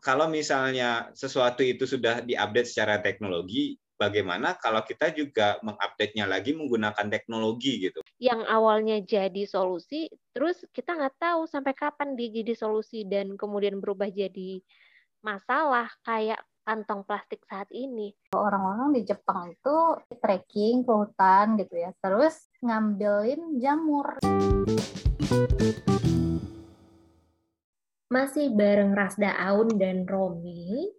kalau misalnya sesuatu itu sudah diupdate secara teknologi, bagaimana kalau kita juga mengupdate-nya lagi menggunakan teknologi gitu. Yang awalnya jadi solusi, terus kita nggak tahu sampai kapan dia jadi solusi dan kemudian berubah jadi masalah kayak kantong plastik saat ini. Orang-orang di Jepang itu trekking ke hutan gitu ya, terus ngambilin jamur. Masih bareng Rasda Aun dan Romi,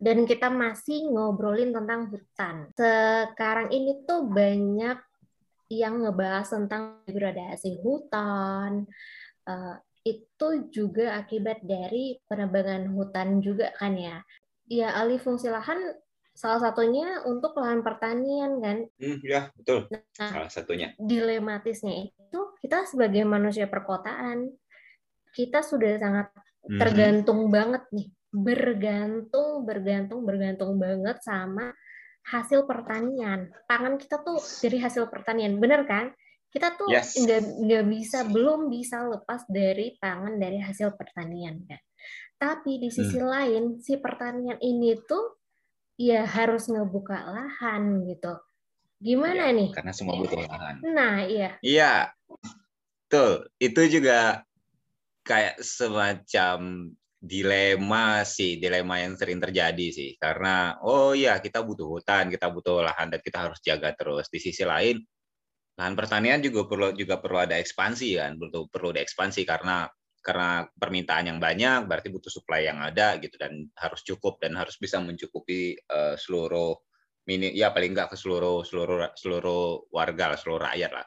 dan kita masih ngobrolin tentang hutan. Sekarang ini tuh banyak yang ngebahas tentang degradasi hutan. Uh, itu juga akibat dari penebangan hutan juga kan ya. Ya alih fungsi lahan salah satunya untuk lahan pertanian kan. Hmm, ya betul. Nah, salah satunya. Dilematisnya itu kita sebagai manusia perkotaan kita sudah sangat hmm. tergantung hmm. banget nih bergantung, bergantung, bergantung banget sama hasil pertanian. Pangan kita tuh dari hasil pertanian, bener kan? Kita tuh nggak yes. nggak bisa, belum bisa lepas dari pangan dari hasil pertanian kan. Tapi di sisi hmm. lain, si pertanian ini tuh ya harus ngebuka lahan gitu. Gimana ya, nih? Karena semua butuh lahan. Nah, iya. Iya. Tuh, itu juga kayak semacam dilema sih, dilema yang sering terjadi sih. Karena oh iya kita butuh hutan, kita butuh lahan dan kita harus jaga terus. Di sisi lain, lahan pertanian juga perlu juga perlu ada ekspansi kan, perlu perlu ekspansi karena karena permintaan yang banyak berarti butuh supply yang ada gitu dan harus cukup dan harus bisa mencukupi uh, seluruh mini ya paling enggak ke seluruh seluruh seluruh warga lah, seluruh rakyat lah.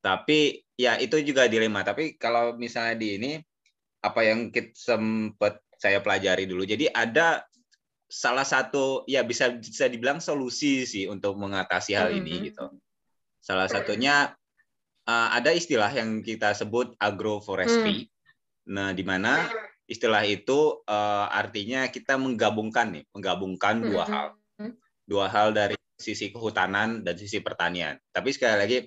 Tapi ya itu juga dilema. Tapi kalau misalnya di ini apa yang kita sempat saya pelajari dulu. Jadi ada salah satu ya bisa bisa dibilang solusi sih untuk mengatasi hal ini mm-hmm. gitu. Salah satunya uh, ada istilah yang kita sebut agroforestry. Mm. Nah, di mana istilah itu uh, artinya kita menggabungkan nih, menggabungkan dua mm-hmm. hal. Dua hal dari sisi kehutanan dan sisi pertanian. Tapi sekali lagi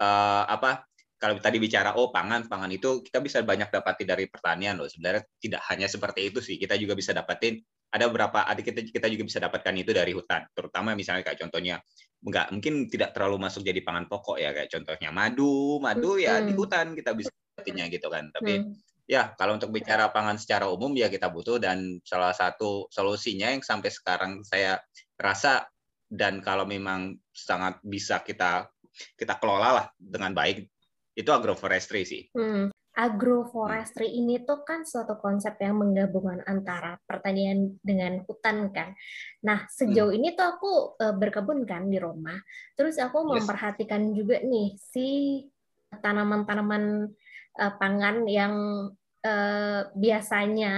uh, apa kalau tadi bicara oh pangan pangan itu kita bisa banyak dapatin dari pertanian loh. Sebenarnya tidak hanya seperti itu sih. Kita juga bisa dapatin ada beberapa adik kita kita juga bisa dapatkan itu dari hutan. Terutama misalnya kayak contohnya enggak mungkin tidak terlalu masuk jadi pangan pokok ya. Kayak contohnya madu madu hmm. ya di hutan kita bisa dapatinnya gitu kan. Tapi hmm. ya kalau untuk bicara pangan secara umum ya kita butuh. Dan salah satu solusinya yang sampai sekarang saya rasa dan kalau memang sangat bisa kita kita kelola lah dengan baik itu agroforestry sih. Hmm. Agroforestry hmm. ini tuh kan suatu konsep yang menggabungkan antara pertanian dengan hutan kan. Nah sejauh hmm. ini tuh aku uh, berkebun kan di rumah. Terus aku yes. memperhatikan juga nih si tanaman-tanaman uh, pangan yang uh, biasanya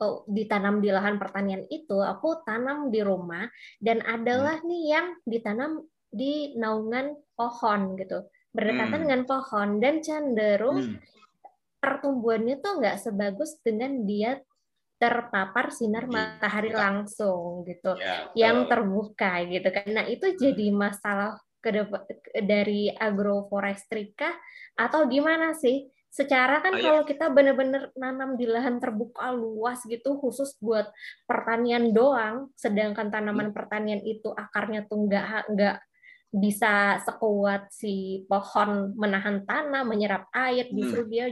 oh, ditanam di lahan pertanian itu aku tanam di rumah dan adalah hmm. nih yang ditanam di naungan pohon gitu berdekatan hmm. dengan pohon dan cenderung hmm. pertumbuhannya tuh nggak sebagus dengan dia terpapar sinar matahari ya. langsung gitu ya, yang terbuka gitu kan nah itu jadi masalah dari agroforestry kah atau gimana sih secara kan oh, kalau kita benar-benar nanam di lahan terbuka luas gitu khusus buat pertanian doang sedangkan tanaman hmm. pertanian itu akarnya tuh nggak nggak bisa sekuat si pohon menahan tanah, menyerap air, hmm. justru hmm. dia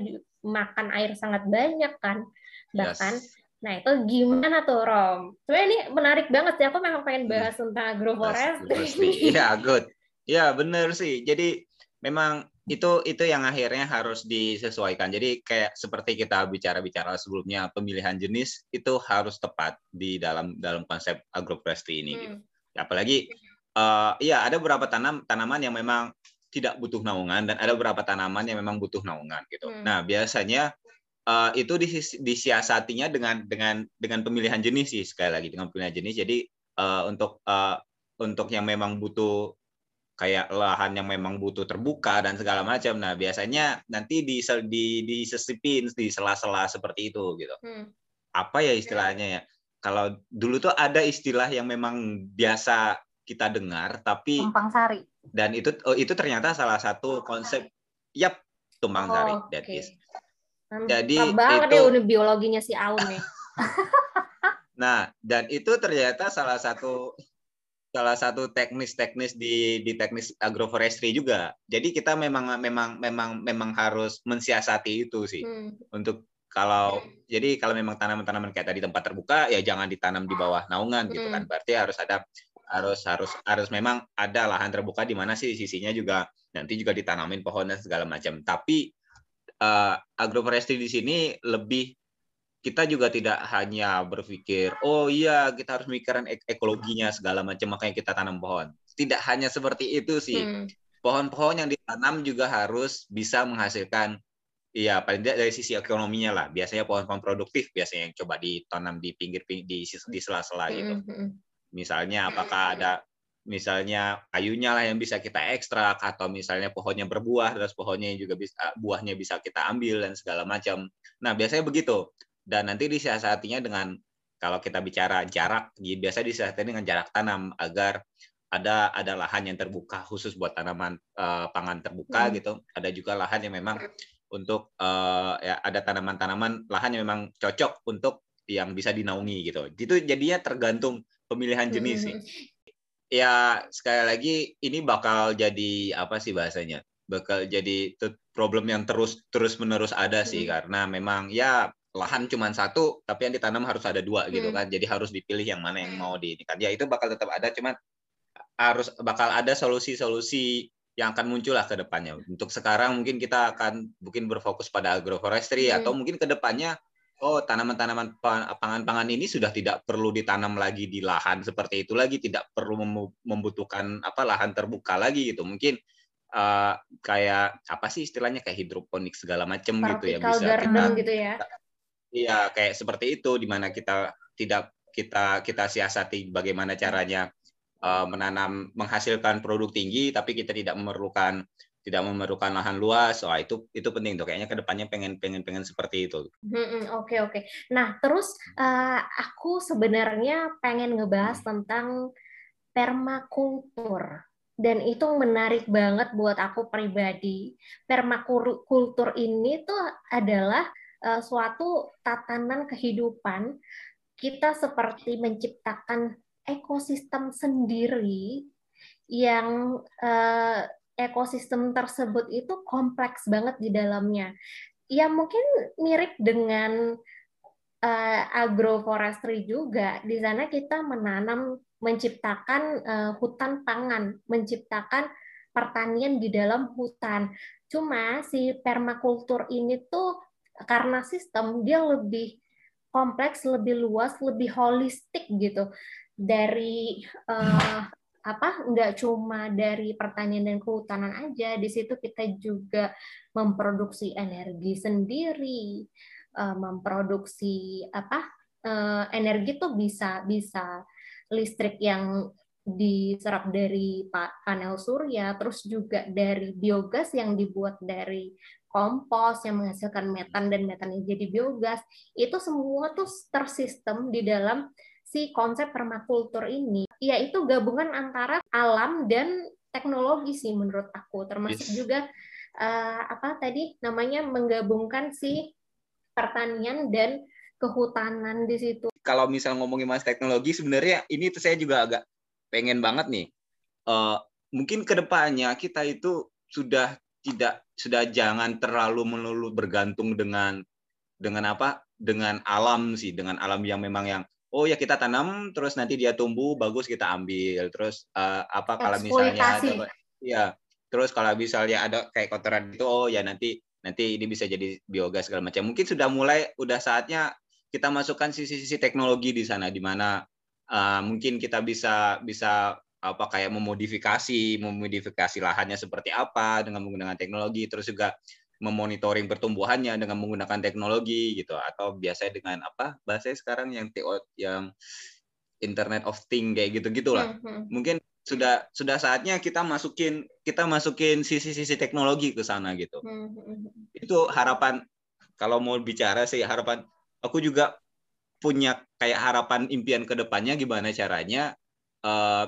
makan air sangat banyak kan. Bahkan yes. Nah, itu gimana tuh, Rom? Sebenarnya ini menarik banget sih. Aku memang pengen hmm. bahas tentang agroforestry. Iya, good. Iya, bener sih. Jadi memang itu itu yang akhirnya harus disesuaikan. Jadi kayak seperti kita bicara-bicara sebelumnya, pemilihan jenis itu harus tepat di dalam dalam konsep agroforestry ini. Hmm. Gitu. Apalagi uh, iya ada beberapa tanam tanaman yang memang tidak butuh naungan dan ada beberapa tanaman yang memang butuh naungan gitu. Hmm. Nah biasanya uh, itu disiasatinya dengan dengan dengan pemilihan jenis sih sekali lagi dengan pemilihan jenis. Jadi uh, untuk uh, untuk yang memang butuh kayak lahan yang memang butuh terbuka dan segala macam. Nah biasanya nanti di di disesipin di sela-sela seperti itu gitu. Hmm. Apa ya istilahnya ya? Kalau dulu tuh ada istilah yang memang biasa kita dengar tapi tumpang sari dan itu oh, itu ternyata salah satu konsep yap tumpang sari oh, that okay. is jadi banget itu ya biologinya si Aun nih Nah, dan itu ternyata salah satu salah satu teknis-teknis di di teknis agroforestry juga. Jadi kita memang memang memang memang harus mensiasati itu sih. Hmm. Untuk kalau jadi kalau memang tanaman-tanaman kayak tadi tempat terbuka ya jangan ditanam di bawah naungan gitu kan. Hmm. Berarti harus ada harus harus harus memang ada lahan terbuka di mana sih sisinya juga nanti juga ditanamin pohon dan segala macam. Tapi uh, agroforestry di sini lebih kita juga tidak hanya berpikir, oh iya kita harus mikirkan ek ekologinya segala macam makanya kita tanam pohon. Tidak hanya seperti itu sih. hmm. Pohon-pohon yang ditanam juga harus bisa menghasilkan, iya paling tidak dari sisi ekonominya lah. Biasanya pohon-pohon produktif biasanya yang coba ditanam di pinggir, pinggir di di sela-sela hmm, gitu. Hmm. Misalnya apakah ada misalnya kayunya lah yang bisa kita ekstrak atau misalnya pohonnya berbuah terus pohonnya juga bisa buahnya bisa kita ambil dan segala macam. Nah, biasanya begitu dan nanti disiasatinya dengan kalau kita bicara jarak biasa disiasati dengan jarak tanam agar ada ada lahan yang terbuka khusus buat tanaman uh, pangan terbuka hmm. gitu ada juga lahan yang memang untuk uh, ya ada tanaman-tanaman lahan yang memang cocok untuk yang bisa dinaungi gitu itu jadinya tergantung pemilihan jenis sih hmm. ya sekali lagi ini bakal jadi apa sih bahasanya bakal jadi problem yang terus terus menerus ada sih hmm. karena memang ya lahan cuma satu tapi yang ditanam harus ada dua gitu hmm. kan jadi harus dipilih yang mana yang mau di kan ya itu bakal tetap ada cuman harus bakal ada solusi-solusi yang akan muncul lah ke depannya untuk sekarang mungkin kita akan mungkin berfokus pada agroforestry hmm. atau mungkin ke depannya oh tanaman-tanaman pangan-pangan ini sudah tidak perlu ditanam lagi di lahan seperti itu lagi tidak perlu membutuhkan apa lahan terbuka lagi gitu. Mungkin uh, kayak apa sih istilahnya kayak hidroponik segala macam gitu ya bisa kita gitu ya. Iya, kayak seperti itu di mana kita tidak kita kita siasati bagaimana caranya uh, menanam menghasilkan produk tinggi tapi kita tidak memerlukan tidak memerlukan lahan luas. Wah, itu itu penting tuh kayaknya ke depannya pengen pengen pengen seperti itu. Oke hmm, oke. Okay, okay. Nah, terus uh, aku sebenarnya pengen ngebahas hmm. tentang permakultur dan itu menarik banget buat aku pribadi. Permakultur ini tuh adalah uh, suatu tatanan kehidupan kita seperti menciptakan ekosistem sendiri yang uh, ekosistem tersebut itu kompleks banget di dalamnya. Ya mungkin mirip dengan uh, agroforestry juga. Di sana kita menanam, menciptakan uh, hutan pangan, menciptakan pertanian di dalam hutan. Cuma si permakultur ini tuh karena sistem dia lebih kompleks, lebih luas, lebih holistik gitu dari uh, apa nggak cuma dari pertanian dan kehutanan aja di situ kita juga memproduksi energi sendiri uh, memproduksi apa uh, energi tuh bisa bisa listrik yang diserap dari panel surya terus juga dari biogas yang dibuat dari kompos yang menghasilkan metan dan metan yang jadi biogas. Itu semua tuh tersistem di dalam si konsep permakultur ini yaitu gabungan antara alam dan teknologi sih menurut aku termasuk yes. juga uh, apa tadi namanya menggabungkan si pertanian dan kehutanan di situ. Kalau misal ngomongin mas teknologi sebenarnya ini tuh saya juga agak pengen banget nih. Uh, mungkin ke depannya kita itu sudah tidak sudah jangan terlalu melulu bergantung dengan dengan apa dengan alam sih dengan alam yang memang yang oh ya kita tanam terus nanti dia tumbuh bagus kita ambil. Terus uh, apa kalau misalnya ada ya terus kalau misalnya ada kayak kotoran itu oh ya nanti nanti ini bisa jadi biogas segala macam. Mungkin sudah mulai udah saatnya kita masukkan sisi-sisi teknologi di sana di mana uh, mungkin kita bisa bisa apa kayak memodifikasi memodifikasi lahannya seperti apa dengan menggunakan teknologi terus juga memonitoring pertumbuhannya dengan menggunakan teknologi gitu atau biasanya dengan apa bahasa sekarang yang TO yang Internet of Thing kayak gitu gitulah hmm, hmm. mungkin sudah sudah saatnya kita masukin kita masukin sisi-sisi teknologi ke sana gitu hmm, hmm, hmm. itu harapan kalau mau bicara sih harapan aku juga punya kayak harapan impian ke depannya gimana caranya uh,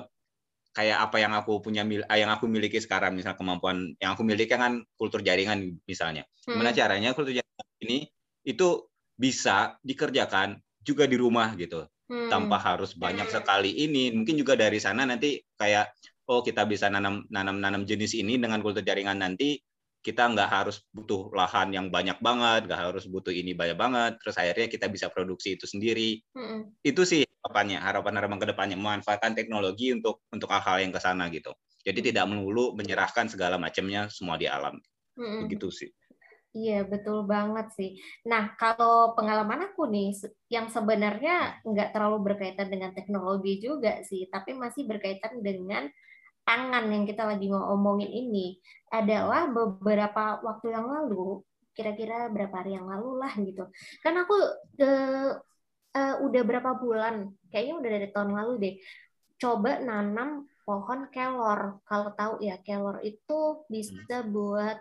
kayak apa yang aku punya eh, yang aku miliki sekarang misal kemampuan yang aku miliki kan kultur jaringan misalnya gimana hmm. caranya kultur jaringan ini itu bisa dikerjakan juga di rumah gitu hmm. tanpa harus banyak sekali ini. Mungkin juga dari sana nanti kayak oh kita bisa nanam nanam nanam jenis ini dengan kultur jaringan nanti kita nggak harus butuh lahan yang banyak banget, nggak harus butuh ini banyak banget. Terus akhirnya kita bisa produksi itu sendiri. Hmm. Itu sih harapannya, harapan-harapan ke depannya memanfaatkan teknologi untuk untuk hal-hal yang ke sana gitu. Jadi tidak melulu menyerahkan segala macamnya semua di alam. Hmm. Begitu sih. Iya, betul banget sih. Nah, kalau pengalaman aku nih, yang sebenarnya nggak terlalu berkaitan dengan teknologi juga sih, tapi masih berkaitan dengan tangan yang kita lagi ngomongin ini, adalah beberapa waktu yang lalu, kira-kira berapa hari yang lalu lah gitu. Kan aku ke, uh, udah berapa bulan, kayaknya udah dari tahun lalu deh, coba nanam pohon kelor. Kalau tahu ya, kelor itu bisa buat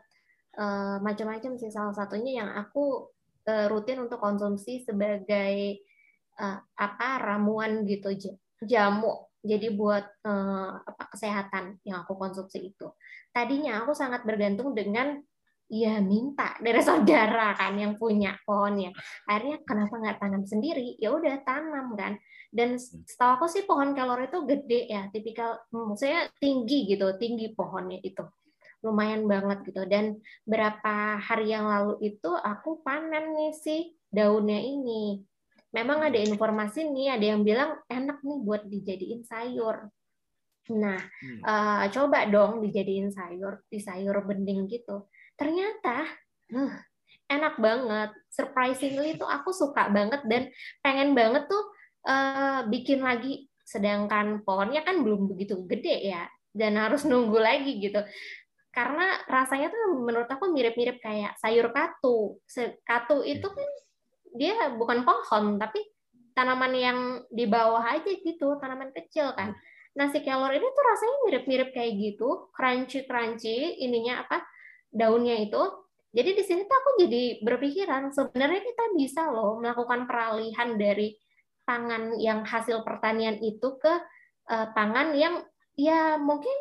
uh, macam-macam sih salah satunya yang aku uh, rutin untuk konsumsi sebagai uh, apa ramuan gitu jamu jadi buat uh, apa kesehatan yang aku konsumsi itu. Tadinya aku sangat bergantung dengan ya minta dari saudara kan yang punya pohonnya. Akhirnya kenapa nggak tanam sendiri? Ya udah tanam kan. Dan setahu aku sih pohon kelor itu gede ya tipikal maksudnya tinggi gitu tinggi pohonnya itu. Lumayan banget gitu. Dan berapa hari yang lalu itu aku panen nih sih daunnya ini memang ada informasi nih ada yang bilang enak nih buat dijadiin sayur. Nah hmm. uh, coba dong dijadiin sayur di sayur bening gitu. Ternyata uh, enak banget. Surprisingly tuh aku suka banget dan pengen banget tuh uh, bikin lagi. Sedangkan pohonnya kan belum begitu gede ya dan harus nunggu lagi gitu. Karena rasanya tuh menurut aku mirip-mirip kayak sayur katu. Katu itu kan dia bukan pohon tapi tanaman yang di bawah aja gitu, tanaman kecil kan. Nasi kelor ini tuh rasanya mirip-mirip kayak gitu, crunchy-crunchy ininya apa daunnya itu. Jadi di sini tuh aku jadi berpikiran sebenarnya kita bisa loh melakukan peralihan dari pangan yang hasil pertanian itu ke uh, pangan yang ya mungkin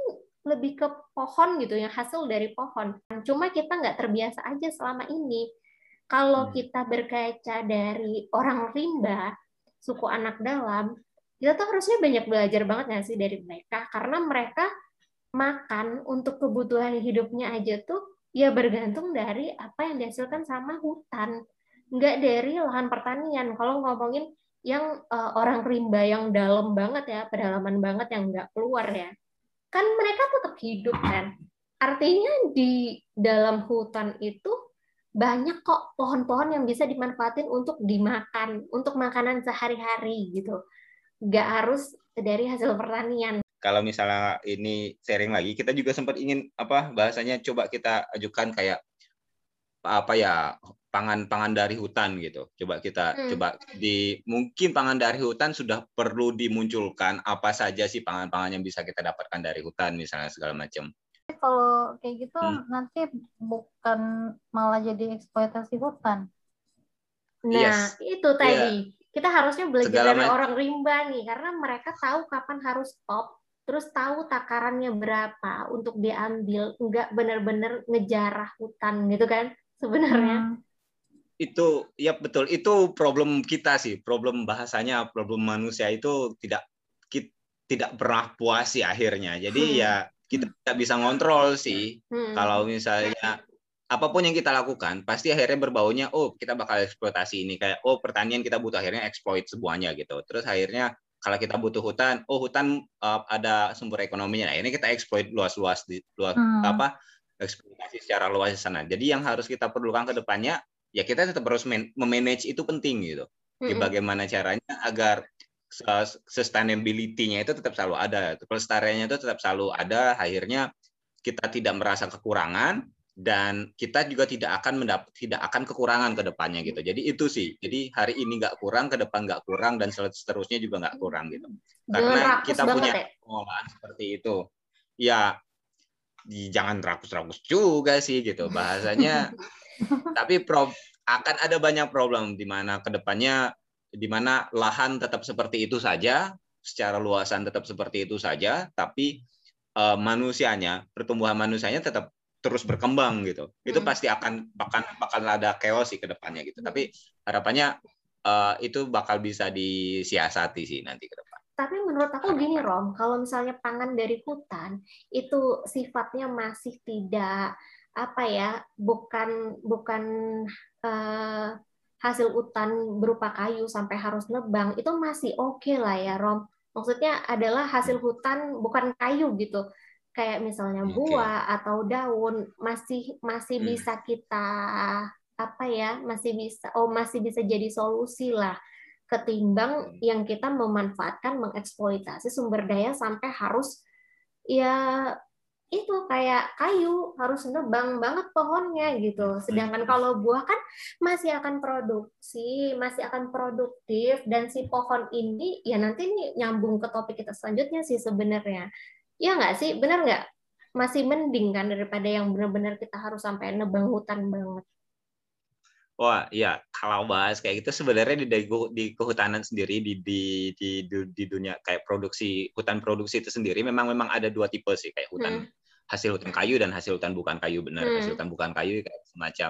lebih ke pohon gitu yang hasil dari pohon. Cuma kita nggak terbiasa aja selama ini. Kalau hmm. kita berkaca dari orang rimba, suku anak dalam, kita tuh harusnya banyak belajar banget nggak sih dari mereka? Karena mereka makan untuk kebutuhan hidupnya aja tuh ya bergantung dari apa yang dihasilkan sama hutan. Nggak dari lahan pertanian. Kalau ngomongin yang uh, orang rimba yang dalam banget ya, pedalaman banget yang nggak keluar ya kan mereka tetap hidup kan. Artinya di dalam hutan itu banyak kok pohon-pohon yang bisa dimanfaatin untuk dimakan, untuk makanan sehari-hari gitu. Nggak harus dari hasil pertanian. Kalau misalnya ini sharing lagi, kita juga sempat ingin apa bahasanya coba kita ajukan kayak apa ya pangan-pangan dari hutan gitu. Coba kita hmm. coba di mungkin pangan dari hutan sudah perlu dimunculkan apa saja sih pangan-pangan yang bisa kita dapatkan dari hutan misalnya segala macam. Kalau kayak gitu hmm. nanti bukan malah jadi eksploitasi hutan. Nah, yes. itu tadi. Yeah. Kita harusnya belajar segala dari orang rimba nih karena mereka tahu kapan harus stop terus tahu takarannya berapa untuk diambil nggak benar-benar ngejarah hutan gitu kan sebenarnya hmm itu ya betul itu problem kita sih problem bahasanya problem manusia itu tidak tidak pernah puas sih akhirnya jadi hmm. ya kita tidak bisa ngontrol sih. Hmm. kalau misalnya apa pun yang kita lakukan pasti akhirnya berbaunya oh kita bakal eksploitasi ini. Kayak oh pertanian kita butuh akhirnya exploit semuanya gitu. Terus akhirnya kalau kita butuh hutan oh hutan uh, ada sumber ekonominya. Nah ini kita exploit luas-luas di luas hmm. apa eksploitasi secara luas di sana. Jadi yang harus kita perlukan ke depannya ya kita tetap harus memanage itu penting gitu. Ya, bagaimana caranya agar sustainability-nya itu tetap selalu ada, kelestariannya itu tetap selalu ada. Akhirnya kita tidak merasa kekurangan dan kita juga tidak akan mendapat tidak akan kekurangan ke depannya gitu. Jadi itu sih. Jadi hari ini nggak kurang, ke depan nggak kurang dan seterusnya juga nggak kurang gitu. Karena kita punya ya? pengolahan seperti itu. Ya jangan rakus-rakus juga sih gitu bahasanya. Tapi pro, akan ada banyak problem di mana ke depannya di mana lahan tetap seperti itu saja, secara luasan tetap seperti itu saja, tapi uh, manusianya, pertumbuhan manusianya tetap terus berkembang gitu. Itu hmm. pasti akan akan bakal ada chaos sih ke depannya gitu. Tapi harapannya uh, itu bakal bisa disiasati sih nanti ke depan. Tapi menurut aku gini Rom, kalau misalnya pangan dari hutan itu sifatnya masih tidak apa ya, bukan bukan uh, hasil hutan berupa kayu sampai harus nebang itu masih oke okay lah ya Rom. Maksudnya adalah hasil hutan bukan kayu gitu. Kayak misalnya buah okay. atau daun masih masih hmm. bisa kita apa ya masih bisa oh masih bisa jadi solusi lah ketimbang hmm. yang kita memanfaatkan mengeksploitasi sumber daya sampai harus ya itu kayak kayu harus nebang banget pohonnya gitu. Sedangkan hmm. kalau buah kan masih akan produksi, masih akan produktif dan si pohon ini ya nanti nih nyambung ke topik kita selanjutnya sih sebenarnya. Ya nggak sih? Benar nggak? Masih mending kan daripada yang benar-benar kita harus sampai nebang hutan banget. Wah, iya. Kalau bahas kayak gitu sebenarnya di, di kehutanan sendiri di, di di di dunia kayak produksi hutan produksi itu sendiri memang memang ada dua tipe sih kayak hutan hmm. hasil hutan kayu dan hasil hutan bukan kayu benar. Hmm. Hasil hutan bukan kayu kayak semacam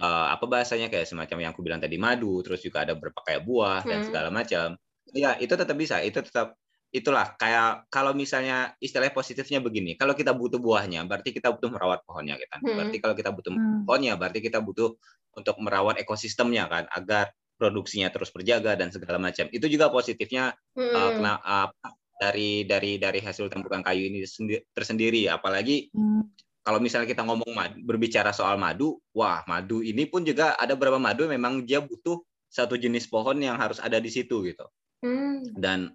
uh, apa bahasanya kayak semacam yang aku bilang tadi madu, terus juga ada beberapa kayak buah hmm. dan segala macam. Ya, itu tetap bisa. Itu tetap itulah kayak kalau misalnya istilah positifnya begini, kalau kita butuh buahnya, berarti kita butuh merawat pohonnya, gitu. Hmm. Berarti kalau kita butuh hmm. pohonnya, berarti kita butuh untuk merawat ekosistemnya kan agar produksinya terus berjaga dan segala macam. Itu juga positifnya hmm. uh, kena, uh, dari dari dari hasil tempukan kayu ini tersendiri. Apalagi hmm. kalau misalnya kita ngomong madu, berbicara soal madu, wah madu ini pun juga ada beberapa madu memang dia butuh satu jenis pohon yang harus ada di situ gitu. Hmm. Dan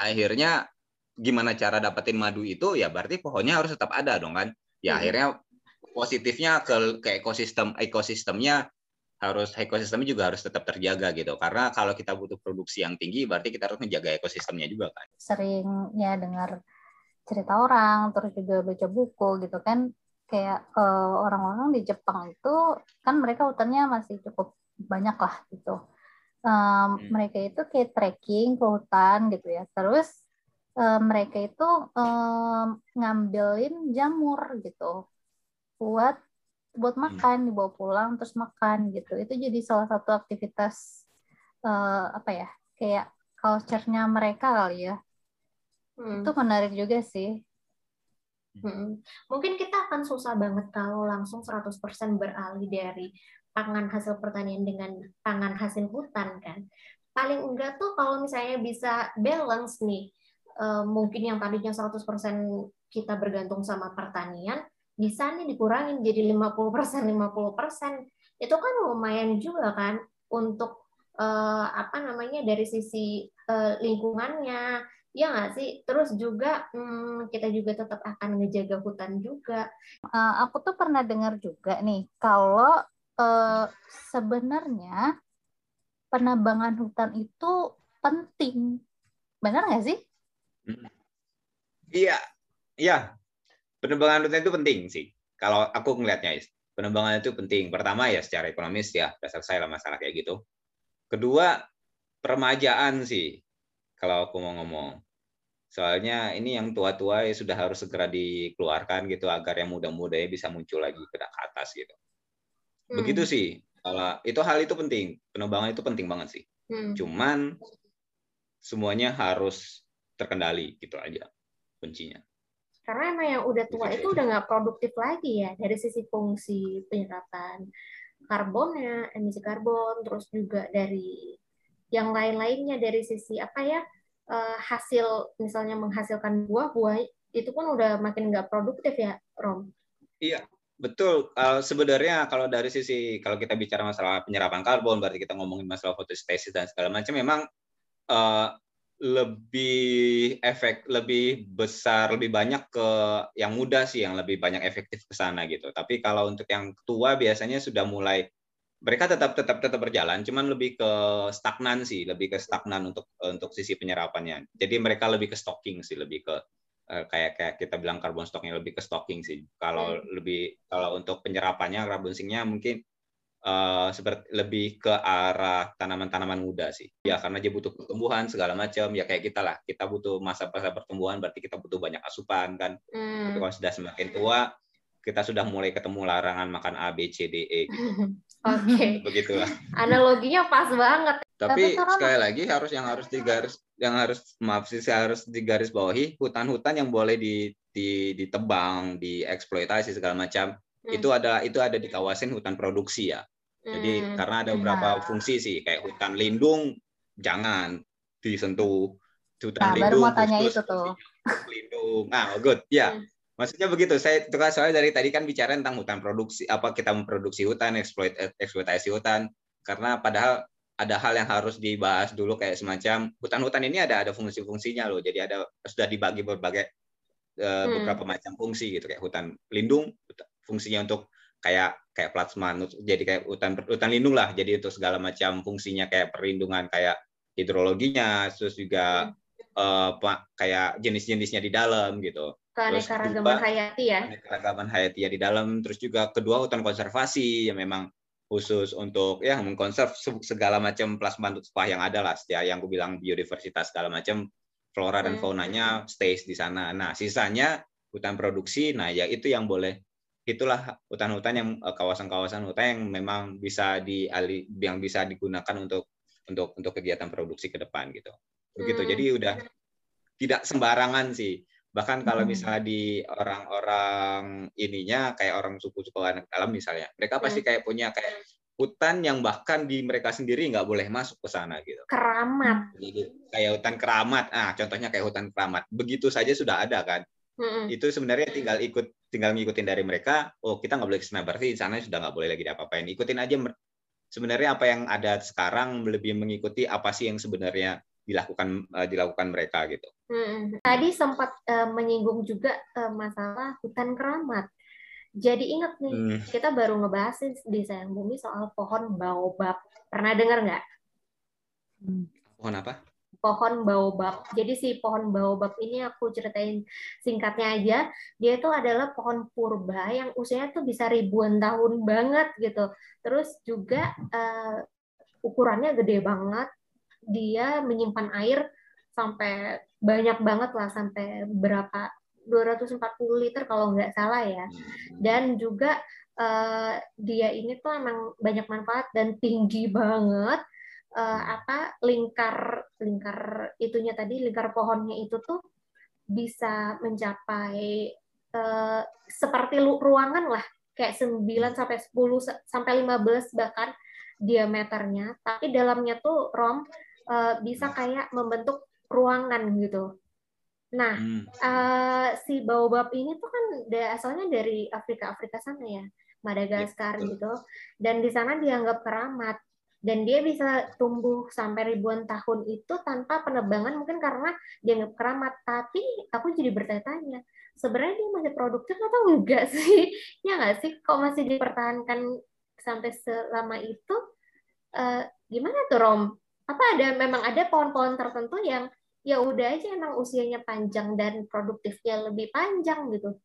akhirnya gimana cara dapetin madu itu ya berarti pohonnya harus tetap ada dong kan. Ya hmm. akhirnya positifnya ke ke ekosistem ekosistemnya harus ekosistemnya juga harus tetap terjaga gitu karena kalau kita butuh produksi yang tinggi berarti kita harus menjaga ekosistemnya juga kan sering ya dengar cerita orang terus juga baca buku gitu kan kayak uh, orang-orang di Jepang itu kan mereka hutannya masih cukup banyak lah gitu um, hmm. mereka itu kayak trekking ke hutan gitu ya terus um, mereka itu um, ngambilin jamur gitu buat buat hmm. makan hmm. dibawa pulang terus makan gitu itu jadi salah satu aktivitas uh, apa ya kayak culture-nya mereka kali ya hmm. itu menarik juga sih hmm. mungkin kita akan susah banget kalau langsung 100% beralih dari pangan hasil pertanian dengan pangan hasil hutan kan paling enggak tuh kalau misalnya bisa balance nih uh, mungkin yang tadinya 100% kita bergantung sama pertanian bisa nih dikurangin jadi 50% 50%. Itu kan lumayan juga kan untuk uh, apa namanya dari sisi uh, lingkungannya. Ya nggak sih? Terus juga hmm, kita juga tetap akan ngejaga hutan juga. Uh, aku tuh pernah dengar juga nih kalau uh, sebenarnya penebangan hutan itu penting. Benar nggak sih? Iya, iya penerbangan rutin itu penting sih. Kalau aku ngelihatnya, penerbangan itu penting. Pertama ya secara ekonomis ya, dasar saya lah masalah kayak gitu. Kedua, permajaan sih, kalau aku mau ngomong. Soalnya ini yang tua-tua ya sudah harus segera dikeluarkan gitu agar yang muda-muda ya bisa muncul lagi ke atas gitu. Hmm. Begitu sih. Kalau itu hal itu penting, penerbangan itu penting banget sih. Hmm. Cuman semuanya harus terkendali gitu aja kuncinya karena emang yang udah tua itu udah nggak produktif lagi ya dari sisi fungsi penyerapan karbonnya, emisi karbon, terus juga dari yang lain-lainnya dari sisi apa ya eh, hasil misalnya menghasilkan buah-buah itu pun udah makin nggak produktif ya, Rom? Iya, betul. Uh, sebenarnya kalau dari sisi kalau kita bicara masalah penyerapan karbon, berarti kita ngomongin masalah fotosintesis dan segala macam, memang uh, lebih efek lebih besar lebih banyak ke yang muda sih yang lebih banyak efektif ke sana gitu tapi kalau untuk yang tua biasanya sudah mulai mereka tetap tetap tetap berjalan cuman lebih ke stagnan sih lebih ke stagnan untuk untuk sisi penyerapannya jadi mereka lebih ke stocking sih lebih ke kayak kayak kita bilang karbon stoknya lebih ke stocking sih kalau hmm. lebih kalau untuk penyerapannya karbon sinknya mungkin uh, seperti lebih ke arah tanaman-tanaman muda sih. Ya karena dia butuh pertumbuhan segala macam. Ya kayak kita lah, kita butuh masa-masa pertumbuhan berarti kita butuh banyak asupan kan. Hmm. Tapi kalau sudah semakin tua, kita sudah mulai ketemu larangan makan A, B, C, D, E. Gitu. Oke. Okay. Begitulah. Analoginya pas banget. Tapi, Tapi sekali lagi harus yang harus digaris yang harus maaf sih harus digaris bawahi hutan-hutan yang boleh di, di ditebang, dieksploitasi segala macam hmm. itu ada itu ada di kawasan hutan produksi ya. Jadi hmm. karena ada beberapa nah. fungsi sih kayak hutan lindung jangan disentuh hutan nah, lindung. Baru mau tanya itu tuh. Lindung. Ah, good. Ya. Yeah. Hmm. Maksudnya begitu. Saya kan soalnya dari tadi kan bicara tentang hutan produksi apa kita memproduksi hutan, eksploit eksploitasi hutan karena padahal ada hal yang harus dibahas dulu kayak semacam hutan-hutan ini ada ada fungsi-fungsinya loh. Jadi ada sudah dibagi berbagai uh, hmm. beberapa macam fungsi gitu kayak hutan lindung fungsinya untuk kayak kayak plasma jadi kayak hutan hutan lindung lah. Jadi itu segala macam fungsinya kayak perlindungan kayak hidrologinya terus juga hmm. uh, kayak jenis-jenisnya di dalam gitu. Keanekaragaman hayati ya. Keanekaragaman hayati ya di dalam terus juga kedua hutan konservasi yang memang khusus untuk ya mengkonserv segala macam plasma tumpah yang ada lah ya yang gue bilang biodiversitas segala macam flora dan hmm. faunanya stays di sana. Nah, sisanya hutan produksi, nah ya itu yang boleh itulah hutan-hutan yang eh, kawasan-kawasan hutan yang memang bisa di yang bisa digunakan untuk untuk untuk kegiatan produksi ke depan gitu. Begitu. Hmm. Jadi udah tidak sembarangan sih bahkan kalau hmm. misalnya di orang-orang ininya kayak orang suku-suku anak alam misalnya mereka pasti hmm. kayak punya kayak hutan yang bahkan di mereka sendiri nggak boleh masuk ke sana gitu keramat Jadi, kayak hutan keramat ah contohnya kayak hutan keramat begitu saja sudah ada kan hmm. itu sebenarnya tinggal ikut tinggal ngikutin dari mereka oh kita nggak boleh ke sana berarti di sana sudah nggak boleh lagi diapa-apain ikutin aja sebenarnya apa yang ada sekarang lebih mengikuti apa sih yang sebenarnya dilakukan uh, dilakukan mereka gitu. Hmm. Tadi sempat uh, menyinggung juga uh, masalah hutan keramat. Jadi ingat nih, hmm. kita baru ngebahas di Sayang Bumi soal pohon baobab. Pernah dengar nggak? Hmm. Pohon apa? Pohon baobab. Jadi si pohon baobab ini aku ceritain singkatnya aja. Dia itu adalah pohon purba yang usianya tuh bisa ribuan tahun banget gitu. Terus juga uh, ukurannya gede banget dia menyimpan air sampai banyak banget lah sampai berapa 240 liter kalau nggak salah ya. Hmm. dan juga uh, dia ini tuh emang banyak manfaat dan tinggi banget. Uh, apa lingkar lingkar itunya tadi lingkar pohonnya itu tuh bisa mencapai uh, seperti ruangan lah. Kayak 9 sampai 10 sampai 15 bahkan diameternya. Tapi dalamnya tuh rom uh, bisa kayak membentuk ruangan gitu. Nah, hmm. uh, si baobab ini tuh kan asalnya dari Afrika Afrika sana ya, Madagaskar ya, gitu. Dan di sana dianggap keramat dan dia bisa tumbuh sampai ribuan tahun itu tanpa penebangan mungkin karena dianggap keramat. Tapi aku jadi bertanya-tanya, sebenarnya dia masih produktif atau enggak sih? Ya nggak sih? Kok masih dipertahankan sampai selama itu? Uh, gimana tuh Rom? apa ada memang ada pohon-pohon tertentu yang ya udah aja emang usianya panjang dan produktifnya lebih panjang gitu.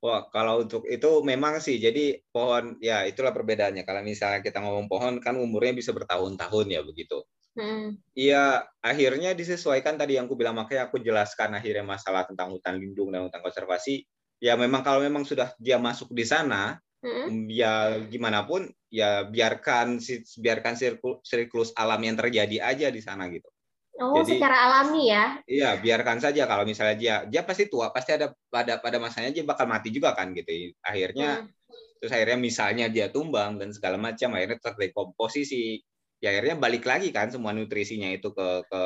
Wah, kalau untuk itu memang sih. Jadi pohon ya itulah perbedaannya. Kalau misalnya kita ngomong pohon kan umurnya bisa bertahun-tahun ya begitu. Hmm. Iya, hmm. akhirnya disesuaikan tadi yang aku bilang makanya aku jelaskan akhirnya masalah tentang hutan lindung dan hutan konservasi. Ya memang kalau memang sudah dia masuk di sana, hmm. ya gimana pun ya biarkan biarkan siklus alam yang terjadi aja di sana gitu. Oh, Jadi, secara alami ya? Iya, biarkan saja kalau misalnya dia dia pasti tua, pasti ada pada pada masanya dia bakal mati juga kan gitu. Akhirnya hmm. terus akhirnya misalnya dia tumbang dan segala macam akhirnya terdekomposisi. Ya akhirnya balik lagi kan semua nutrisinya itu ke ke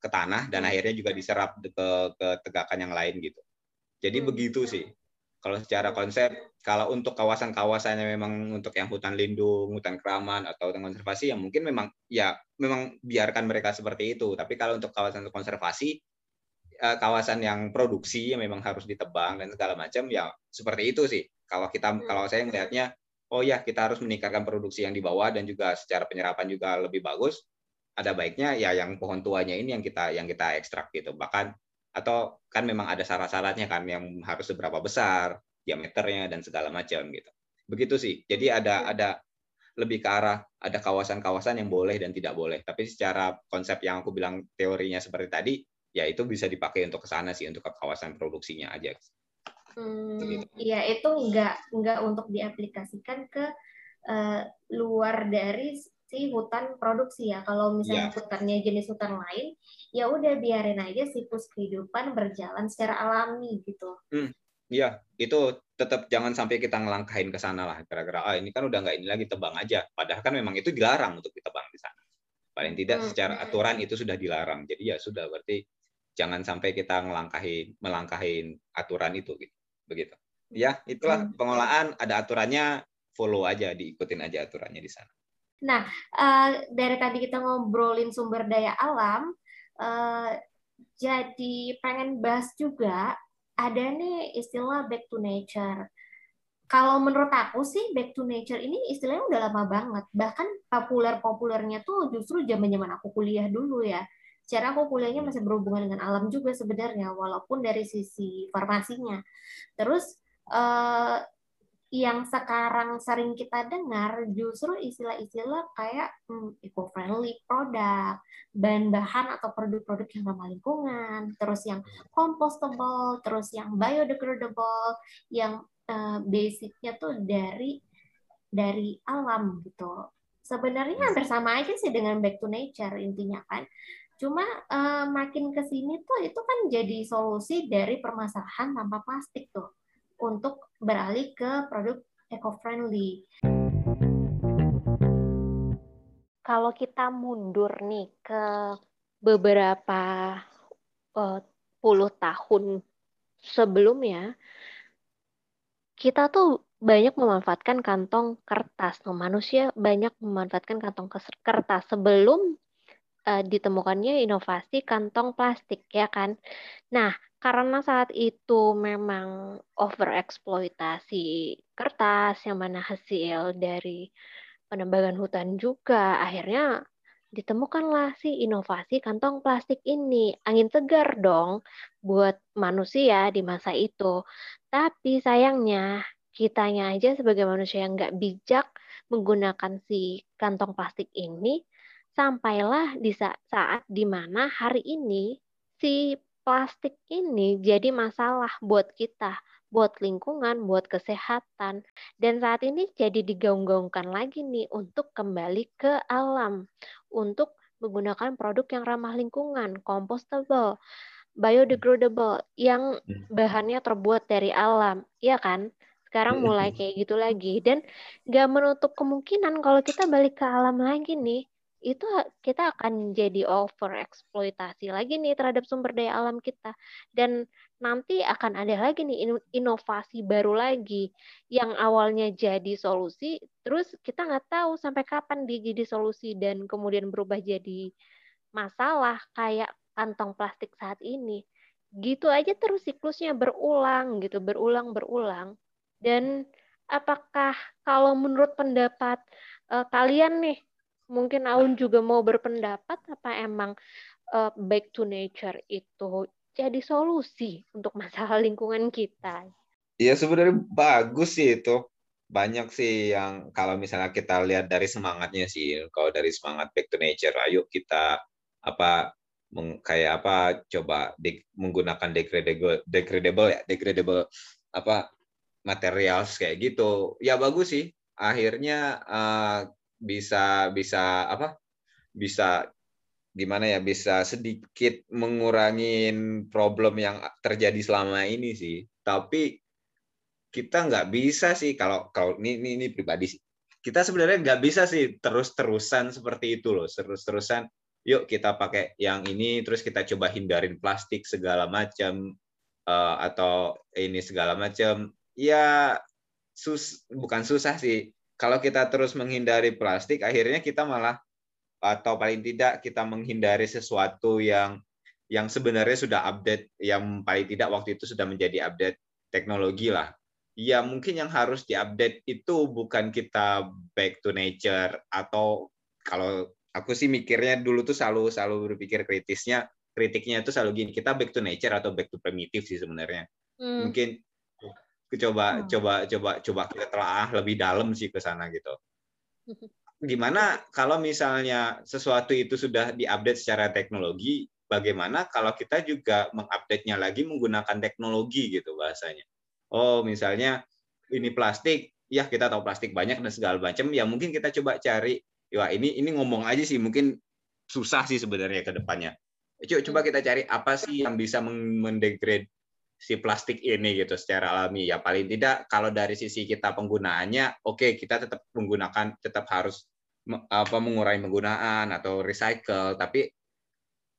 ke tanah dan hmm. akhirnya juga diserap ke ke tegakan yang lain gitu. Jadi hmm. begitu sih. Kalau secara konsep, kalau untuk kawasan-kawasannya memang untuk yang hutan lindung, hutan keramat atau hutan konservasi, ya mungkin memang ya memang biarkan mereka seperti itu. Tapi kalau untuk kawasan konservasi, eh, kawasan yang produksi yang memang harus ditebang dan segala macam, ya seperti itu sih. Kalau kita, hmm. kalau saya melihatnya, oh ya kita harus meningkatkan produksi yang di bawah dan juga secara penyerapan juga lebih bagus. Ada baiknya ya yang pohon tuanya ini yang kita yang kita ekstrak gitu. Bahkan atau kan memang ada syarat-syaratnya kan yang harus seberapa besar diameternya dan segala macam gitu. Begitu sih. Jadi ada ada lebih ke arah ada kawasan-kawasan yang boleh dan tidak boleh. Tapi secara konsep yang aku bilang teorinya seperti tadi ya itu bisa dipakai untuk ke sana sih untuk ke kawasan produksinya aja. Hmm, iya itu enggak enggak untuk diaplikasikan ke uh, luar dari si hutan produksi ya. Kalau misalnya yeah. hutannya jenis hutan lain, ya udah biarin aja siklus kehidupan berjalan secara alami gitu. Hmm. Iya, itu tetap jangan sampai kita ngelangkahin ke sana lah. Gara-gara ah ini kan udah nggak ini lagi tebang aja. Padahal kan memang itu dilarang untuk ditebang di sana. Paling tidak hmm. secara aturan itu sudah dilarang. Jadi ya sudah berarti jangan sampai kita ngelangkahin melangkahin aturan itu gitu. Begitu. Ya, itulah hmm. pengolahan ada aturannya, follow aja, diikutin aja aturannya di sana. Nah, uh, dari tadi kita ngobrolin sumber daya alam, uh, jadi pengen bahas juga ada nih istilah back to nature. Kalau menurut aku sih back to nature ini istilahnya udah lama banget. Bahkan populer-populernya tuh justru zaman-zaman aku kuliah dulu ya. Secara aku kuliahnya masih berhubungan dengan alam juga sebenarnya, walaupun dari sisi farmasinya. Terus uh, yang sekarang sering kita dengar justru istilah-istilah kayak hmm, eco-friendly produk, bahan-bahan atau produk-produk yang ramah lingkungan, terus yang compostable, terus yang biodegradable, yang uh, basicnya tuh dari dari alam gitu. Sebenarnya hampir sama aja sih dengan back to nature intinya kan. Cuma uh, makin ke sini tuh itu kan jadi solusi dari permasalahan tanpa plastik tuh untuk beralih ke produk eco-friendly. Kalau kita mundur nih ke beberapa uh, puluh tahun sebelumnya, kita tuh banyak memanfaatkan kantong kertas. Nah, manusia banyak memanfaatkan kantong kertas sebelum uh, ditemukannya inovasi kantong plastik, ya kan? Nah, karena saat itu memang overeksploitasi kertas yang mana hasil dari penebangan hutan juga akhirnya ditemukanlah si inovasi kantong plastik ini angin segar dong buat manusia di masa itu tapi sayangnya kitanya aja sebagai manusia yang nggak bijak menggunakan si kantong plastik ini sampailah di saat, saat di mana hari ini si plastik ini jadi masalah buat kita, buat lingkungan, buat kesehatan. Dan saat ini jadi digaung-gaungkan lagi nih untuk kembali ke alam, untuk menggunakan produk yang ramah lingkungan, compostable, biodegradable, yang hmm. bahannya terbuat dari alam, ya kan? Sekarang mulai hmm. kayak gitu lagi. Dan nggak menutup kemungkinan kalau kita balik ke alam lagi nih, itu kita akan jadi over eksploitasi lagi nih terhadap sumber daya alam kita. Dan nanti akan ada lagi nih inovasi baru lagi yang awalnya jadi solusi terus kita nggak tahu sampai kapan dia jadi solusi dan kemudian berubah jadi masalah kayak kantong plastik saat ini. Gitu aja terus siklusnya berulang gitu berulang berulang. Dan apakah kalau menurut pendapat uh, kalian nih mungkin Aun juga mau berpendapat apa emang uh, back to nature itu jadi solusi untuk masalah lingkungan kita? Iya sebenarnya bagus sih itu. Banyak sih yang kalau misalnya kita lihat dari semangatnya sih, kalau dari semangat back to nature, ayo kita apa kayak apa coba de, menggunakan degradable degradable ya degradable apa material kayak gitu ya bagus sih akhirnya uh, bisa bisa apa? Bisa gimana ya bisa sedikit mengurangi problem yang terjadi selama ini sih. Tapi kita nggak bisa sih kalau kalau ini, ini ini pribadi sih. Kita sebenarnya nggak bisa sih terus terusan seperti itu loh. Terus terusan yuk kita pakai yang ini terus kita coba hindarin plastik segala macam uh, atau ini segala macam. Ya sus bukan susah sih kalau kita terus menghindari plastik, akhirnya kita malah atau paling tidak kita menghindari sesuatu yang yang sebenarnya sudah update, yang paling tidak waktu itu sudah menjadi update teknologi lah. Ya mungkin yang harus diupdate itu bukan kita back to nature atau kalau aku sih mikirnya dulu tuh selalu selalu berpikir kritisnya kritiknya itu selalu gini kita back to nature atau back to primitive sih sebenarnya. Hmm. Mungkin coba hmm. coba coba coba kita telah lebih dalam sih ke sana gitu. Gimana kalau misalnya sesuatu itu sudah diupdate secara teknologi, bagaimana kalau kita juga mengupdate-nya lagi menggunakan teknologi gitu bahasanya. Oh, misalnya ini plastik, ya kita tahu plastik banyak dan segala macam, ya mungkin kita coba cari ya ini ini ngomong aja sih mungkin susah sih sebenarnya ke depannya. Coba coba kita cari apa sih yang bisa mendegrade si plastik ini gitu secara alami ya paling tidak kalau dari sisi kita penggunaannya oke okay, kita tetap menggunakan tetap harus apa mengurangi penggunaan atau recycle tapi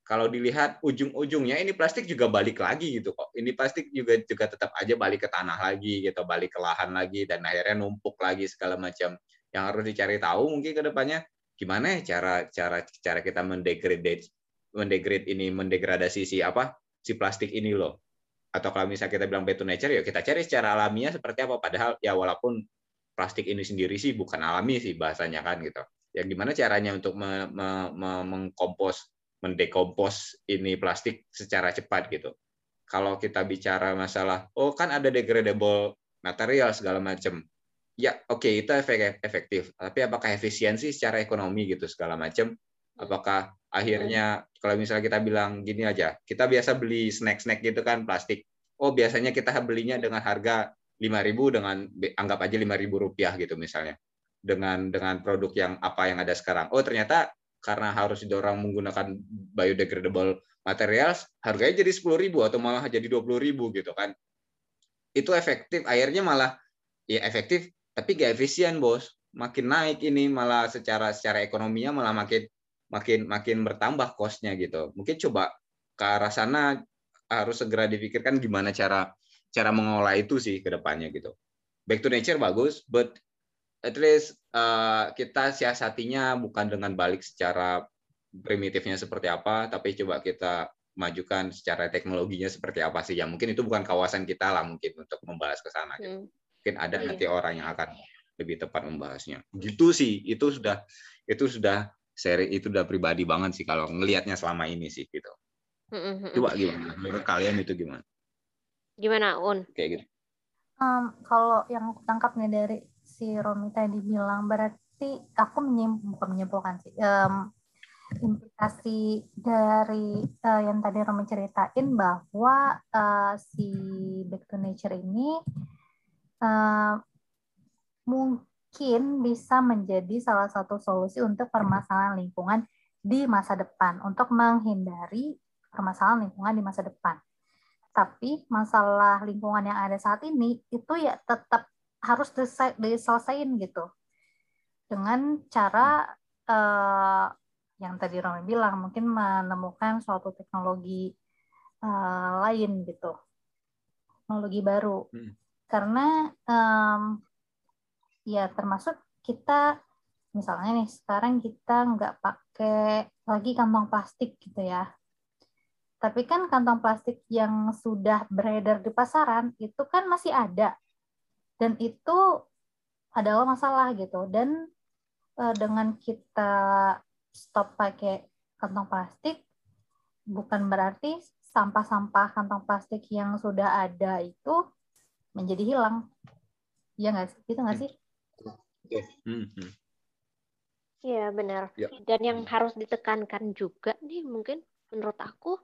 kalau dilihat ujung-ujungnya ini plastik juga balik lagi gitu kok. Ini plastik juga juga tetap aja balik ke tanah lagi gitu, balik ke lahan lagi dan akhirnya numpuk lagi segala macam. Yang harus dicari tahu mungkin ke depannya gimana ya cara cara cara kita mendegrade mendegrade ini mendegradasi si apa si plastik ini loh. Atau kalau misalnya kita bilang back to nature ya kita cari secara alamiah seperti apa padahal ya walaupun plastik ini sendiri sih bukan alami sih bahasanya kan gitu. Ya gimana caranya untuk me, me, me, mengkompos mendekompos ini plastik secara cepat gitu. Kalau kita bicara masalah, oh kan ada degradable material segala macam. Ya, oke okay, itu efektif. Tapi apakah efisiensi secara ekonomi gitu segala macam? Apakah akhirnya kalau misalnya kita bilang gini aja, kita biasa beli snack-snack gitu kan plastik. Oh, biasanya kita belinya dengan harga 5.000 dengan anggap aja 5.000 rupiah gitu misalnya. Dengan dengan produk yang apa yang ada sekarang. Oh, ternyata karena harus didorong menggunakan biodegradable materials, harganya jadi 10.000 atau malah jadi 20.000 gitu kan. Itu efektif, akhirnya malah ya efektif tapi gak efisien, Bos. Makin naik ini malah secara secara ekonominya malah makin makin makin bertambah kosnya gitu. Mungkin coba ke arah sana harus segera dipikirkan gimana cara cara mengolah itu sih ke depannya gitu. Back to nature bagus, but at least uh, kita siasatinya bukan dengan balik secara primitifnya seperti apa, tapi coba kita majukan secara teknologinya seperti apa sih. Ya mungkin itu bukan kawasan kita lah mungkin untuk membahas ke sana. Gitu. Hmm. Mungkin ada iya. nanti orang yang akan lebih tepat membahasnya. Gitu sih, itu sudah itu sudah seri itu udah pribadi banget sih kalau ngelihatnya selama ini sih gitu. Coba gimana? Menurut kalian itu gimana? Gimana, Un? Kayak gitu. Um, kalau yang tangkap nih dari si Romi tadi bilang berarti aku menyim, bukan menyimpulkan sih um, implikasi dari uh, yang tadi Romi ceritain bahwa uh, si Back to Nature ini uh, mungkin bisa menjadi salah satu solusi untuk permasalahan lingkungan di masa depan untuk menghindari permasalahan lingkungan di masa depan. Tapi masalah lingkungan yang ada saat ini itu ya tetap harus diselesaikan gitu dengan cara uh, yang tadi Romi bilang mungkin menemukan suatu teknologi uh, lain gitu teknologi baru hmm. karena um, ya termasuk kita misalnya nih sekarang kita nggak pakai lagi kantong plastik gitu ya. Tapi kan kantong plastik yang sudah beredar di pasaran itu kan masih ada. Dan itu adalah masalah gitu. Dan uh, dengan kita stop pakai kantong plastik bukan berarti sampah-sampah kantong plastik yang sudah ada itu menjadi hilang. Iya nggak sih? Itu nggak sih Iya benar. Ya. Dan yang harus ditekankan juga nih mungkin menurut aku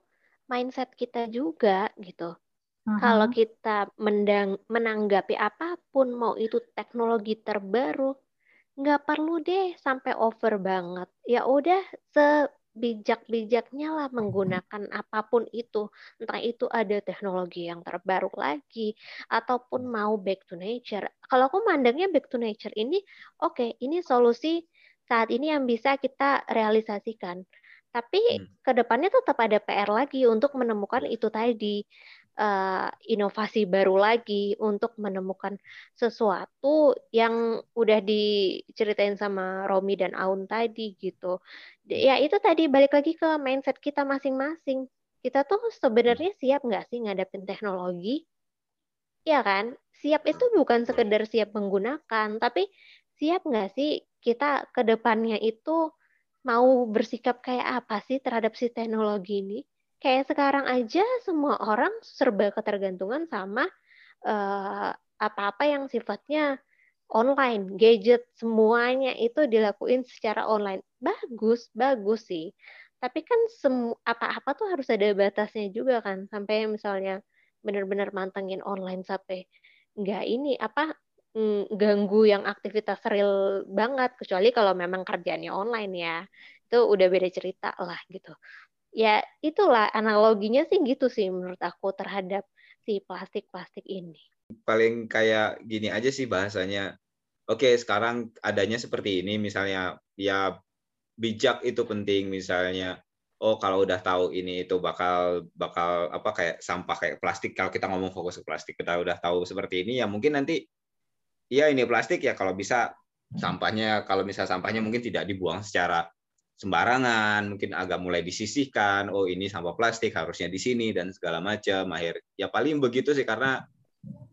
mindset kita juga gitu. Uh-huh. Kalau kita mendang, menanggapi apa pun, mau itu teknologi terbaru, nggak perlu deh sampai over banget. Ya udah sebijak-bijaknya lah menggunakan apa pun itu. Entah itu ada teknologi yang terbaru lagi, ataupun mau back to nature. Kalau aku mandangnya back to nature ini, oke, okay, ini solusi saat ini yang bisa kita realisasikan. Tapi hmm. ke depannya tetap ada PR lagi untuk menemukan itu tadi uh, inovasi baru lagi untuk menemukan sesuatu yang udah diceritain sama Romi dan Aun tadi gitu. Ya itu tadi balik lagi ke mindset kita masing-masing. Kita tuh sebenarnya siap nggak sih ngadepin teknologi? Ya kan? Siap itu bukan sekedar siap menggunakan, tapi siap nggak sih kita ke depannya itu mau bersikap kayak apa sih terhadap si teknologi ini? Kayak sekarang aja semua orang serba ketergantungan sama uh, apa-apa yang sifatnya online, gadget semuanya itu dilakuin secara online. Bagus, bagus sih. Tapi kan apa-apa tuh harus ada batasnya juga kan. Sampai misalnya benar-benar mantengin online sampai nggak ini apa mm, ganggu yang aktivitas real banget kecuali kalau memang kerjaannya online ya itu udah beda cerita lah gitu ya itulah analoginya sih gitu sih menurut aku terhadap si plastik-plastik ini. Paling kayak gini aja sih bahasanya. Oke sekarang adanya seperti ini misalnya ya bijak itu penting misalnya. Oh kalau udah tahu ini itu bakal bakal apa kayak sampah kayak plastik. Kalau kita ngomong fokus ke plastik kita udah tahu seperti ini ya mungkin nanti ya ini plastik ya kalau bisa sampahnya kalau misal sampahnya mungkin tidak dibuang secara sembarangan mungkin agak mulai disisihkan oh ini sampah plastik harusnya di sini dan segala macam. Akhir ya paling begitu sih karena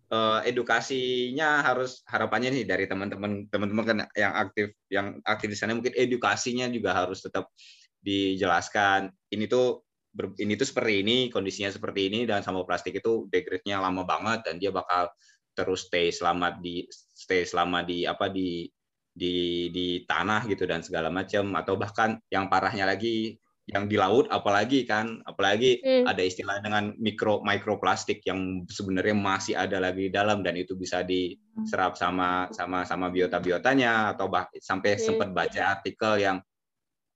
uh, edukasinya harus harapannya nih dari teman-teman teman-teman kan yang aktif yang aktif di sana mungkin edukasinya juga harus tetap dijelaskan. Ini tuh ini tuh seperti ini kondisinya seperti ini dan sampah plastik itu degrade-nya lama banget dan dia bakal terus stay selama di stay selama di apa di di di tanah gitu dan segala macam atau bahkan yang parahnya lagi yang di laut apalagi kan apalagi hmm. ada istilah dengan mikro mikroplastik yang sebenarnya masih ada lagi di dalam dan itu bisa diserap sama sama sama biota biotanya atau bah, sampai hmm. sempat baca artikel yang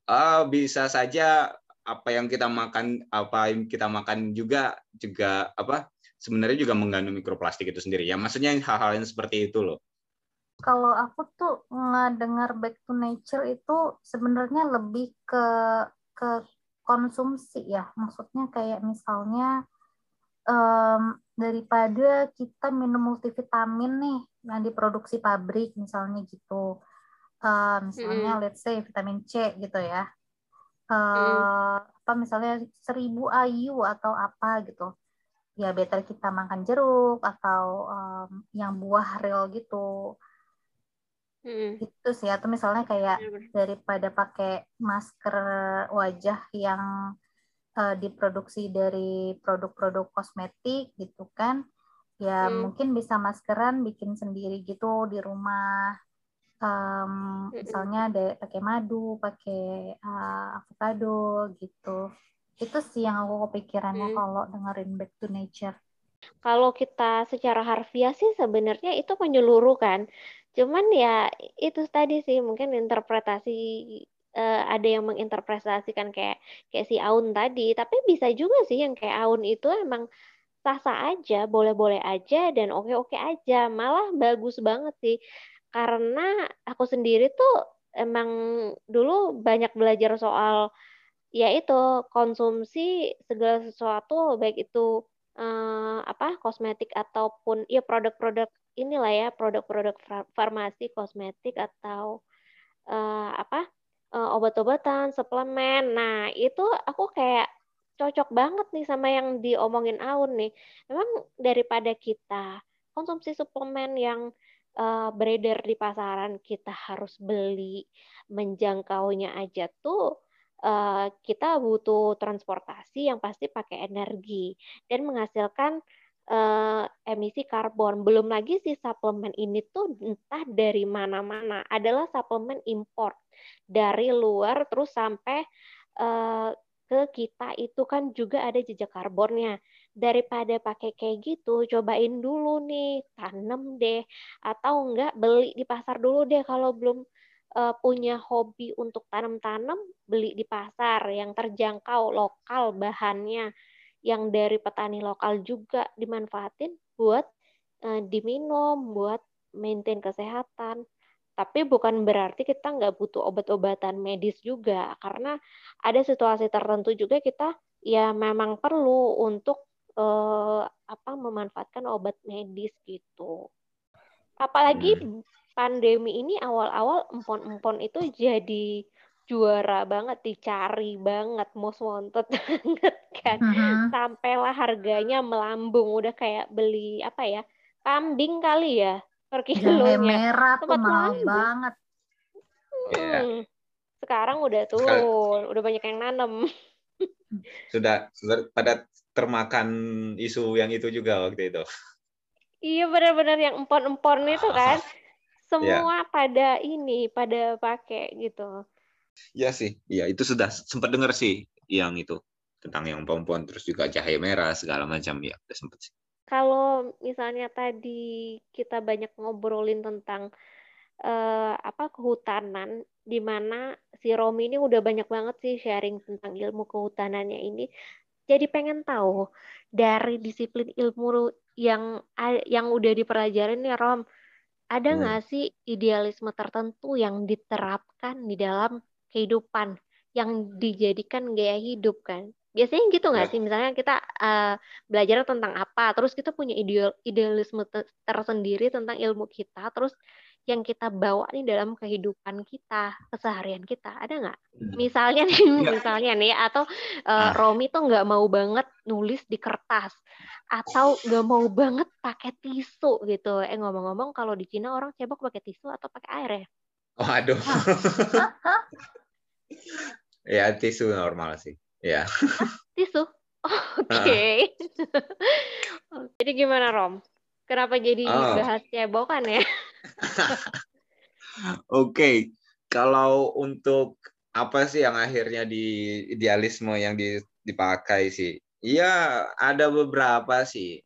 uh, bisa saja apa yang kita makan apa yang kita makan juga juga apa sebenarnya juga mengandung mikroplastik itu sendiri ya maksudnya hal-hal yang seperti itu loh kalau aku tuh ngedengar back to nature itu sebenarnya lebih ke ke konsumsi ya. Maksudnya kayak misalnya um, daripada kita minum multivitamin nih yang diproduksi pabrik misalnya gitu. Uh, misalnya hmm. let's say vitamin C gitu ya. Uh, hmm. apa misalnya seribu ayu atau apa gitu. Ya better kita makan jeruk atau um, yang buah real gitu hmm. itu sih atau misalnya kayak hmm. daripada pakai masker wajah yang uh, diproduksi dari produk-produk kosmetik gitu kan ya hmm. mungkin bisa maskeran bikin sendiri gitu di rumah um, misalnya ada pakai madu, pakai uh, avocado gitu. Itu sih yang aku kepikirannya hmm. kalau dengerin Back to Nature. Kalau kita secara harfiah sih sebenarnya itu menyeluruh kan. Cuman ya itu tadi sih mungkin interpretasi uh, ada yang menginterpretasikan kayak kayak si Aun tadi, tapi bisa juga sih yang kayak Aun itu emang sah-sah aja, boleh-boleh aja dan oke-oke aja. Malah bagus banget sih karena aku sendiri tuh emang dulu banyak belajar soal ya itu konsumsi segala sesuatu baik itu eh, apa kosmetik ataupun ya produk-produk inilah ya produk-produk farmasi kosmetik atau eh, apa eh, obat-obatan suplemen. Nah itu aku kayak cocok banget nih sama yang diomongin Aun nih. Memang daripada kita konsumsi suplemen yang uh, beredar di pasaran kita harus beli menjangkaunya aja tuh uh, kita butuh transportasi yang pasti pakai energi dan menghasilkan uh, emisi karbon. Belum lagi si suplemen ini tuh entah dari mana-mana. Adalah suplemen import dari luar terus sampai uh, ke kita. Itu kan juga ada jejak karbonnya. Daripada pakai kayak gitu cobain dulu nih tanam deh. Atau enggak beli di pasar dulu deh kalau belum uh, punya hobi untuk tanam-tanam beli di pasar yang terjangkau lokal bahannya yang dari petani lokal juga dimanfaatin buat uh, diminum buat maintain kesehatan tapi bukan berarti kita nggak butuh obat-obatan medis juga karena ada situasi tertentu juga kita ya memang perlu untuk eh, apa memanfaatkan obat medis gitu. Apalagi hmm. pandemi ini awal-awal empon-empon itu jadi juara banget dicari banget most wanted banget kan uh-huh. sampailah harganya melambung udah kayak beli apa ya kambing kali ya per kilonya merah tuh mahal banget hmm. yeah. sekarang udah turun udah banyak yang nanam sudah, sudah pada termakan isu yang itu juga waktu itu. Iya benar-benar yang empon-empon itu kan. Semua ya. pada ini, pada pakai gitu. Iya sih, iya itu sudah sempat dengar sih yang itu tentang yang empon-empon terus juga cahaya merah segala macam ya udah sempat sih. kalau misalnya tadi kita banyak ngobrolin tentang uh, apa kehutanan di mana si Romi ini udah banyak banget sih sharing tentang ilmu kehutanannya ini. Jadi pengen tahu dari disiplin ilmu yang yang udah dipelajarin nih Rom, ada hmm. nggak hmm. sih idealisme tertentu yang diterapkan di dalam kehidupan yang dijadikan gaya hidup kan? Biasanya gitu nggak ya. sih? Misalnya kita uh, belajar tentang apa, terus kita punya ideal, idealisme tersendiri tentang ilmu kita, terus yang kita bawa nih dalam kehidupan kita, keseharian kita, ada nggak? Hmm. Misalnya nih, ya. misalnya nih, atau uh, Romi tuh nggak mau banget nulis di kertas, atau nggak mau banget pakai tisu gitu. Eh ngomong-ngomong, kalau di Cina orang cebok pakai tisu atau pakai air ya? Oh aduh. Ya tisu normal sih. Ya. tisu. Oke. Okay. Jadi gimana Rom? Kenapa jadi oh. bahas cebokan ya? Oke, okay. kalau untuk apa sih yang akhirnya di idealisme yang dipakai sih? Iya, ada beberapa sih.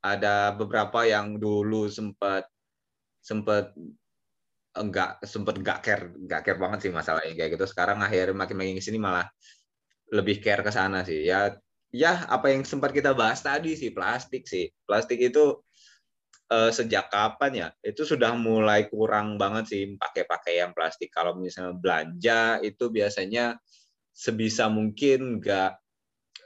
Ada beberapa yang dulu sempat sempat enggak sempat enggak care enggak care banget sih masalah yang kayak gitu. Sekarang akhirnya makin makin sini malah lebih care ke sana sih. Ya ya apa yang sempat kita bahas tadi sih plastik sih. Plastik itu uh, sejak kapan ya itu sudah mulai kurang banget sih pakai pakaian plastik kalau misalnya belanja itu biasanya sebisa mungkin nggak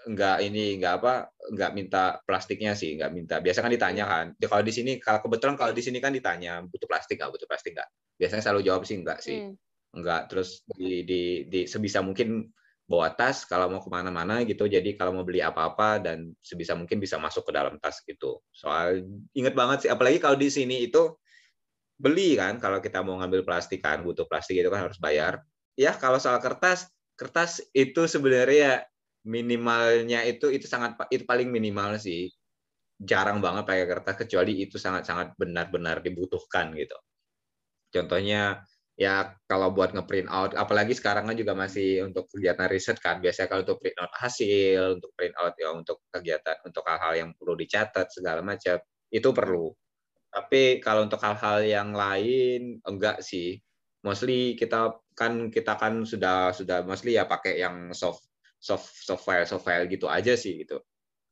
nggak ini nggak apa nggak minta plastiknya sih nggak minta biasa kan ditanya kan kalau di sini kalau kebetulan kalau di sini kan ditanya butuh plastik nggak butuh plastik nggak biasanya selalu jawab sih nggak sih hmm. nggak terus di, di, di sebisa mungkin bawa tas kalau mau ke mana-mana gitu. Jadi kalau mau beli apa-apa dan sebisa mungkin bisa masuk ke dalam tas gitu. Soal inget banget sih, apalagi kalau di sini itu beli kan, kalau kita mau ngambil plastik kan, butuh plastik itu kan harus bayar. Ya kalau soal kertas, kertas itu sebenarnya minimalnya itu itu sangat itu paling minimal sih. Jarang banget pakai kertas kecuali itu sangat-sangat benar-benar dibutuhkan gitu. Contohnya ya kalau buat ngeprint out apalagi sekarang kan juga masih untuk kegiatan riset kan biasanya kalau untuk print out hasil untuk print out ya untuk kegiatan untuk hal-hal yang perlu dicatat segala macam itu perlu. Tapi kalau untuk hal-hal yang lain enggak sih. Mostly kita kan kita kan sudah sudah mostly ya pakai yang soft soft soft file soft file gitu aja sih gitu.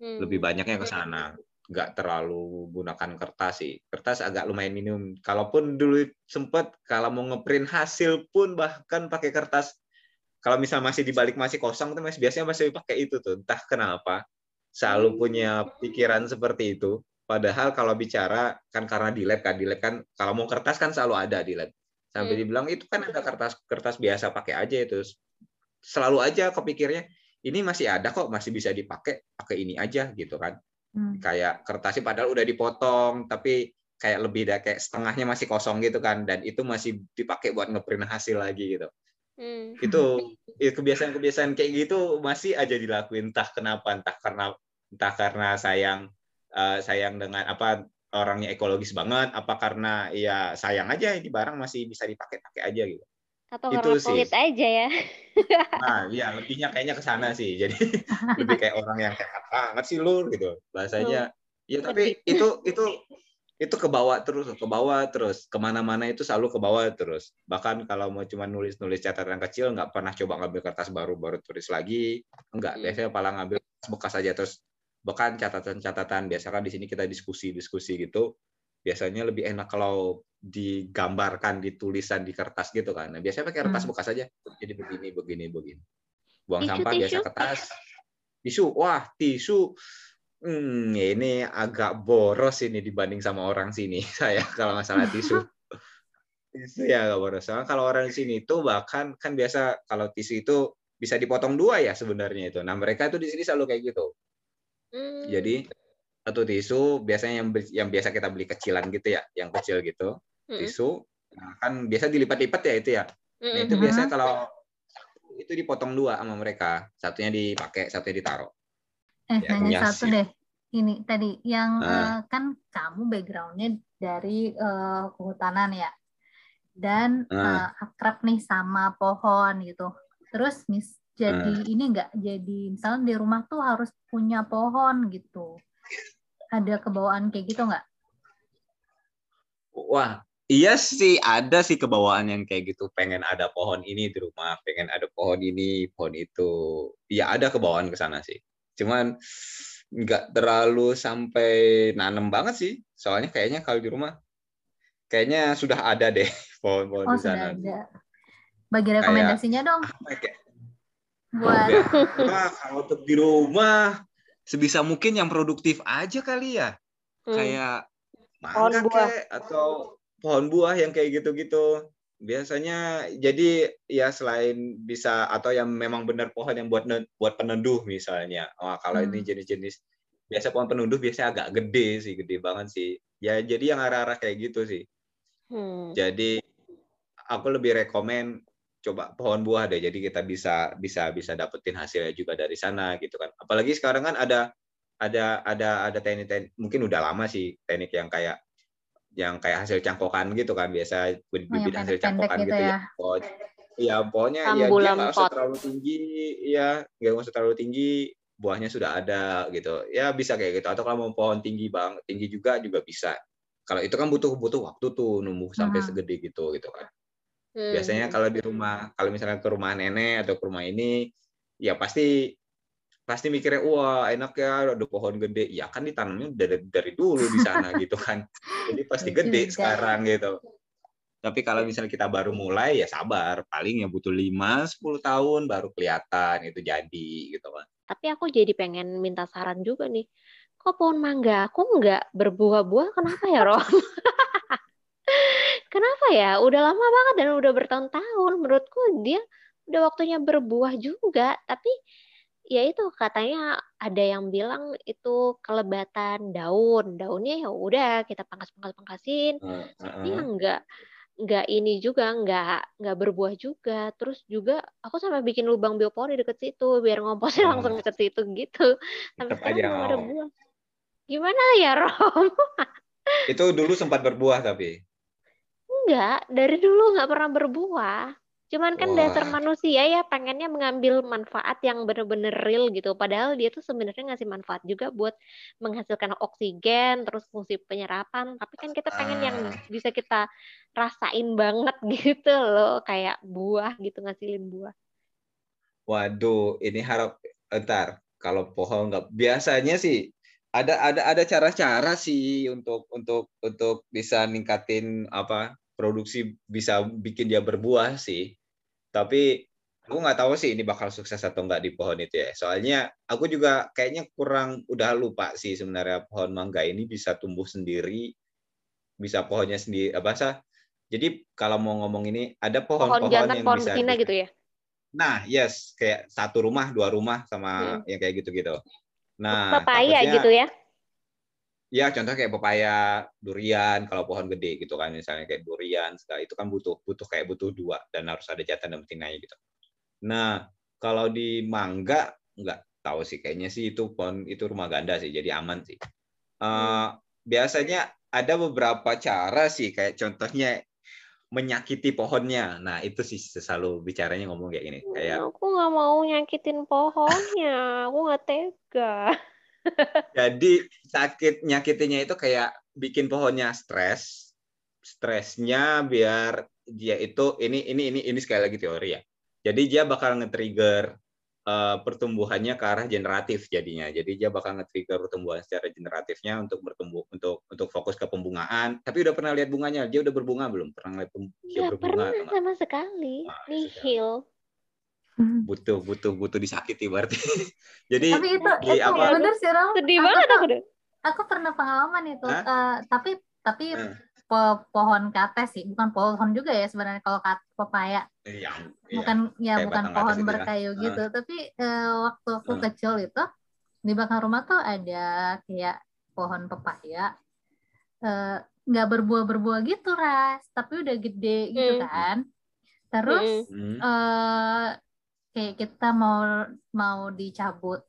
Hmm. lebih banyaknya ke sana nggak terlalu gunakan kertas sih. Kertas agak lumayan minum. Kalaupun dulu sempet kalau mau ngeprint hasil pun bahkan pakai kertas. Kalau misal masih dibalik masih kosong tuh masih biasanya masih pakai itu tuh. Entah kenapa selalu hmm. punya pikiran seperti itu. Padahal kalau bicara kan karena di lab kan di lab kan kalau mau kertas kan selalu ada di lab. Sampai hmm. dibilang itu kan ada kertas kertas biasa pakai aja itu. Selalu aja kepikirnya ini masih ada kok masih bisa dipakai pakai ini aja gitu kan Hmm. Kayak kertasnya padahal udah dipotong, tapi kayak lebih dari kayak setengahnya masih kosong gitu kan, dan itu masih dipakai buat ngeprint hasil lagi gitu. Hmm. Itu kebiasaan-kebiasaan kayak gitu masih aja dilakuin entah kenapa, entah karena entah karena sayang uh, sayang dengan apa orangnya ekologis banget, apa karena ya sayang aja ini barang masih bisa dipakai-pakai aja gitu atau itu karena sih. kulit aja ya. Nah iya lebihnya kayaknya ke sana sih. Jadi lebih kayak orang yang kayak banget sih lu gitu. Bahasanya. Hmm. ya tapi itu itu itu ke bawah terus ke bawah terus. Ke mana-mana itu selalu ke bawah terus. Bahkan kalau mau cuma nulis-nulis catatan kecil nggak pernah coba ngambil kertas baru baru tulis lagi. Enggak hmm. biasanya paling ngambil bekas aja. Terus bahkan catatan-catatan biasakan di sini kita diskusi-diskusi gitu. Biasanya lebih enak kalau digambarkan di tulisan di kertas gitu kan. Nah, biasanya pakai kertas hmm. bekas aja. Jadi begini, begini, begini. Buang tisu, sampah tisu. biasa kertas. Tisu, wah tisu. Hmm, ini agak boros ini dibanding sama orang sini. Saya kalau masalah tisu. tisu ya agak boros. Soalnya kalau orang sini itu bahkan kan biasa kalau tisu itu bisa dipotong dua ya sebenarnya itu. Nah mereka itu di sini selalu kayak gitu. Hmm. Jadi satu tisu biasanya yang yang biasa kita beli kecilan gitu ya, yang kecil gitu tisu. Nah, kan biasa dilipat-lipat ya itu ya. Nah, itu biasanya kalau itu dipotong dua sama mereka. Satunya dipakai satunya ditaruh. Eh ya, nanya satu deh. Ini tadi yang uh, kan kamu backgroundnya dari uh, kehutanan ya. Dan uh, uh, akrab nih sama pohon gitu. Terus mis jadi uh, ini enggak jadi misalnya di rumah tuh harus punya pohon gitu. Ada kebawaan kayak gitu nggak? Wah, iya sih ada sih kebawaan yang kayak gitu. Pengen ada pohon ini di rumah, pengen ada pohon ini, pohon itu. Iya ada kebawaan ke sana sih. Cuman nggak terlalu sampai nanem banget sih. Soalnya kayaknya kalau di rumah kayaknya sudah ada deh pohon-pohon Oh di sana. sudah ada. Bagi rekomendasinya dong Apa ya, kayak buat Wah, kalau untuk di rumah sebisa mungkin yang produktif aja kali ya. Hmm. Kayak Pohon mangga buah. kek, atau pohon buah yang kayak gitu-gitu. Biasanya jadi ya selain bisa atau yang memang benar pohon yang buat buat peneduh misalnya. Wah, kalau ini Hmm. jenis-jenis biasa pohon peneduh biasanya agak gede sih, gede banget sih. Ya jadi yang arah-arah kayak gitu sih. Hmm. Jadi aku lebih rekomen coba pohon buah deh. Jadi kita bisa bisa bisa dapetin hasilnya juga dari sana gitu kan. Apalagi sekarang kan ada ada ada ada teknik-teknik mungkin udah lama sih teknik yang kayak yang kayak hasil cangkokan gitu kan biasa bibit yang hasil cangkokan gitu gitu ya. ya. Pohon, ya pohonnya ya dia nggak usah terlalu tinggi, ya nggak usah terlalu tinggi, buahnya sudah ada gitu. Ya bisa kayak gitu. Atau kalau mau pohon tinggi bang, tinggi juga juga bisa. Kalau itu kan butuh butuh waktu tuh numbuh sampai Hmm. segede gitu gitu kan. Hmm. Biasanya kalau di rumah, kalau misalnya ke rumah nenek atau ke rumah ini, ya pasti pasti mikirnya wah enak ya ada pohon gede. Ya kan ditanamnya dari dari dulu di sana gitu kan. Jadi pasti Iya gede juga. sekarang gitu. Tapi kalau misalnya kita baru mulai ya sabar, paling ya butuh 5 10 tahun baru kelihatan itu jadi gitu kan. Tapi aku jadi pengen minta saran juga nih. Kok pohon mangga aku nggak berbuah-buah? Kenapa ya, Rom? Kenapa ya? Udah lama banget dan udah bertahun-tahun. Menurutku dia udah waktunya berbuah juga. Tapi ya itu katanya ada yang bilang itu kelebatan daun. Daunnya ya udah kita pangkas-pangkas-pangkasin. Ini Heeh. enggak nggak ini juga nggak nggak berbuah juga terus juga aku sampai bikin lubang biopori deket situ biar ngomposnya Oh. langsung deket situ gitu sampai Tetap sekarang aja belum ada buah gimana ya Rom Itu dulu sempat berbuah tapi. enggak dari dulu nggak pernah berbuah cuman kan dasar Wah. manusia ya pengennya mengambil manfaat yang bener-bener real gitu padahal dia tuh sebenarnya ngasih manfaat juga buat menghasilkan oksigen terus fungsi penyerapan tapi kan kita pengen yang Ah. bisa kita rasain banget gitu loh kayak buah gitu ngasilin buah Waduh, ini harap entar kalau pohon nggak biasanya sih ada ada ada cara-cara sih untuk untuk untuk bisa ningkatin apa produksi bisa bikin dia berbuah sih. Tapi aku nggak tahu sih ini bakal sukses atau nggak di pohon itu ya. Soalnya aku juga kayaknya kurang udah lupa sih sebenarnya pohon mangga ini bisa tumbuh sendiri, bisa pohonnya sendiri apa sih? Jadi kalau mau ngomong ini ada pohon pohon-pohon jantan yang pohon bisa gitu ya Nah, yes, kayak satu rumah, dua rumah sama Hmm. yang kayak gitu-gitu. Nah, papaya takutnya- gitu ya Ya, contoh kayak pepaya, durian, kalau pohon gede gitu kan, misalnya kayak durian, segala itu kan butuh butuh kayak butuh dua dan harus ada jantan dan betinanya gitu. Nah, kalau di mangga nggak tahu sih, kayaknya sih itu pohon itu rumah ganda sih, jadi aman sih. Eh, biasanya ada beberapa cara sih, kayak contohnya menyakiti pohonnya. Nah, itu sih selalu bicaranya ngomong kayak gini, kayak aku nggak mau nyakitin pohonnya aku nggak tega Jadi sakit nyakitinya itu kayak bikin pohonnya stres. Stresnya biar dia itu ini ini ini ini sekali lagi teori ya. Jadi dia bakal nge-trigger eh, pertumbuhannya ke arah generatif jadinya. Jadi dia bakal nge-trigger pertumbuhan secara generatifnya untuk bertumbuh untuk untuk fokus ke pembungaan. Tapi udah pernah lihat bunganya? Dia udah berbunga belum? Pernah lihat dia nggak berbunga pernah sama sekali Ah, sudah. nihil Hmm. Butuh butuh butuh disakiti berarti. Jadi Tapi itu di itu apa- bener sih Ram. sedih Aku banget aku deh Aku pernah pengalaman itu. Hah? Eh, tapi tapi Eh. po- pohon kates sih, bukan pohon juga ya sebenarnya kalau kat- pepaya. yang iya. bukan ya kayak bukan pohon atas itu ya. berkayu gitu tapi eh, waktu aku Ah. kecil itu di belakang rumah tuh ada kayak pohon pepaya eh, nggak berbuah berbuah gitu ras tapi udah gede gitu Hmm. kan terus Mm-mm. Hmm. Kayak kita mau mau dicabut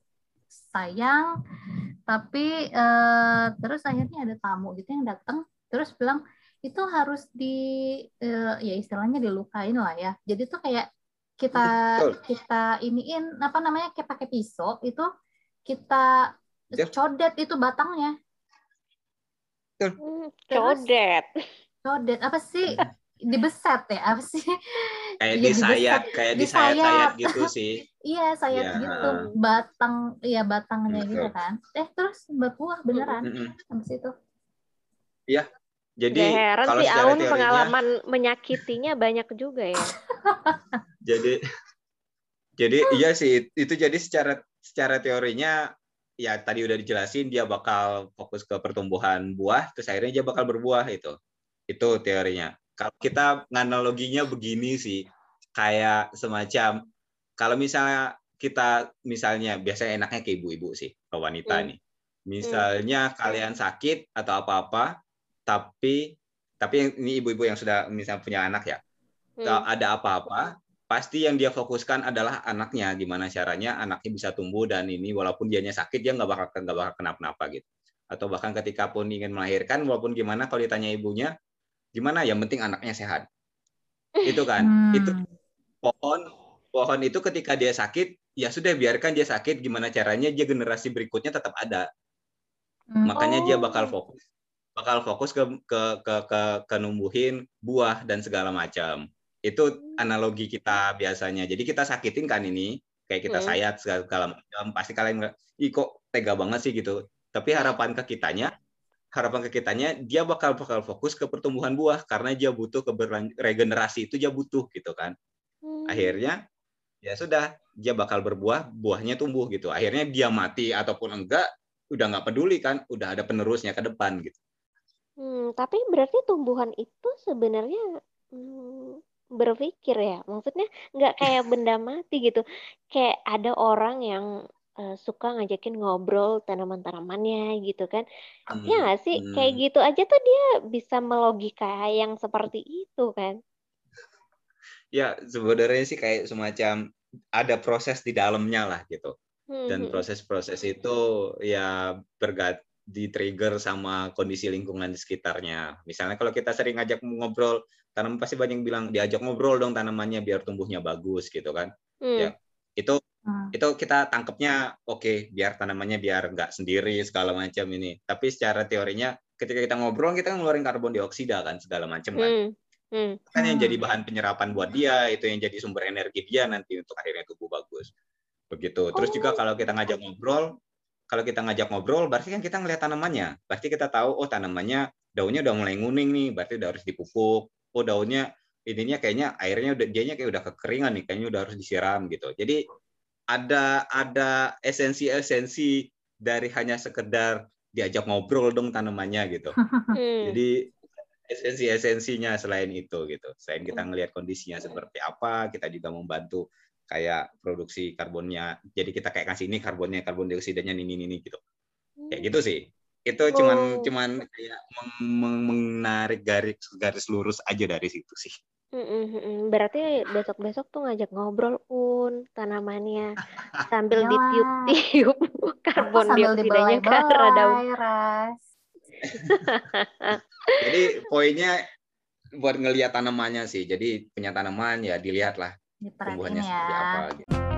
sayang tapi eh, terus akhirnya ada tamu gitu yang datang terus bilang itu harus di eh, ya istilahnya dilukain lah ya jadi tuh kayak kita Betul. kita iniin apa namanya kayak pakai pisau itu kita Yep. codet itu batangnya Hmm, codet. Codet apa sih? Dibeset ya? Apa sih? Kayak Iya, disayat, dibeset. kayak Disayat. disayat-sayat gitu sih. Iya, sayap Iya. gitu, batang, iya batangnya Betul. gitu kan. Eh, terus berbuah beneran Mm-mm. habis itu. Jadi Gak heran kalau sih secara Aun teorinya, pengalaman menyakitinya banyak juga ya. jadi jadi iya sih itu jadi secara secara teorinya ya tadi udah dijelasin dia bakal fokus ke pertumbuhan buah terus akhirnya dia bakal berbuah itu itu teorinya kalau kita nganaloginya begini sih kayak semacam kalau misalnya kita misalnya biasanya enaknya ke ibu-ibu sih ke wanita Hmm. nih misalnya kalian sakit atau apa-apa tapi tapi ini ibu-ibu yang sudah misalnya punya anak ya Hmm. ada apa-apa, pasti yang dia fokuskan adalah anaknya, gimana caranya anaknya bisa tumbuh dan ini walaupun dianya sakit dia nggak bakal nggak bakal kenapa-napa gitu. Atau bahkan ketika pun ingin melahirkan, walaupun gimana kalau ditanya ibunya, gimana? Yang penting anaknya sehat. Itu kan, Hmm. itu pohon pohon itu ketika dia sakit, ya sudah biarkan dia sakit. Gimana caranya dia generasi berikutnya tetap ada. Hmm. Makanya dia Oh. bakal fokus bakal fokus ke ke ke ke, ke numbuhin buah dan segala macam. Itu analogi kita biasanya. Jadi kita sakitin kan ini, kayak kita Hmm. sayat segala, segala macam. Pasti kalian nggak, ih kok tega banget sih gitu. Tapi harapan ke kitanya, harapan ke kitanya dia bakal bakal fokus ke pertumbuhan buah karena dia butuh keberlan- regenerasi itu dia butuh gitu kan. Hmm. Akhirnya ya sudah dia bakal berbuah, buahnya tumbuh gitu. Akhirnya dia mati ataupun enggak udah nggak peduli kan, udah ada penerusnya ke depan gitu. Hmm, tapi berarti tumbuhan itu sebenarnya hmm, berpikir ya, maksudnya nggak kayak benda mati gitu. Kayak ada orang yang eh, suka ngajakin ngobrol tanaman-tanamannya gitu kan. Ya Hmm, nggak sih? hmm. Kayak gitu aja tuh dia bisa melogika yang seperti itu kan. Ya, sebenarnya sih kayak semacam ada proses di dalamnya lah gitu. Hmm, Dan hmm, proses-proses itu ya bergat di trigger sama kondisi lingkungan di sekitarnya. Misalnya kalau kita sering ngajak ngobrol, tanaman pasti banyak yang bilang diajak ngobrol dong tanamannya biar tumbuhnya bagus gitu kan. hmm. Ya. Itu Hmm. itu kita tangkepnya oke biar tanamannya biar nggak sendiri segala macam ini. Tapi secara teorinya ketika kita ngobrol kita ngeluarin karbon dioksida kan segala macam kan. Hmm, hmm. kan yang Hmm. jadi bahan penyerapan buat dia itu yang jadi sumber energi dia nanti untuk akhirnya tubuh bagus begitu terus juga Oh. kalau kita ngajak ngobrol kalau kita ngajak ngobrol berarti kan kita ngelihat tanamannya berarti kita tahu oh tanamannya daunnya udah mulai nguning nih berarti udah harus dipupuk oh daunnya ininya kayaknya airnya udah dianya kayak udah kekeringan nih kayaknya udah harus disiram gitu jadi ada ada esensi-esensi dari hanya sekedar diajak ngobrol dong tanamannya gitu Hmm. jadi esensi-esensinya selain itu gitu. Selain kita ngelihat kondisinya seperti apa, kita juga membantu kayak produksi karbonnya. Jadi kita kayak kasih ini karbonnya, karbon dioksidanya ini ini, ini gitu. Kayak gitu sih. Itu cuman Oh. cuman kayak meng- meng- menarik garis garis lurus aja dari situ sih. Mm, mm, mm, mm. Berarti besok-besok tuh ngajak ngobrol un tanamannya sambil Iyalah. ditiup-tiup karbon dioksidanya ke arah daun. Ras. Jadi poinnya buat ngelihat tanamannya sih. Jadi punya tanaman ya dilihatlah tumbuhannya seperti apa ya. gitu.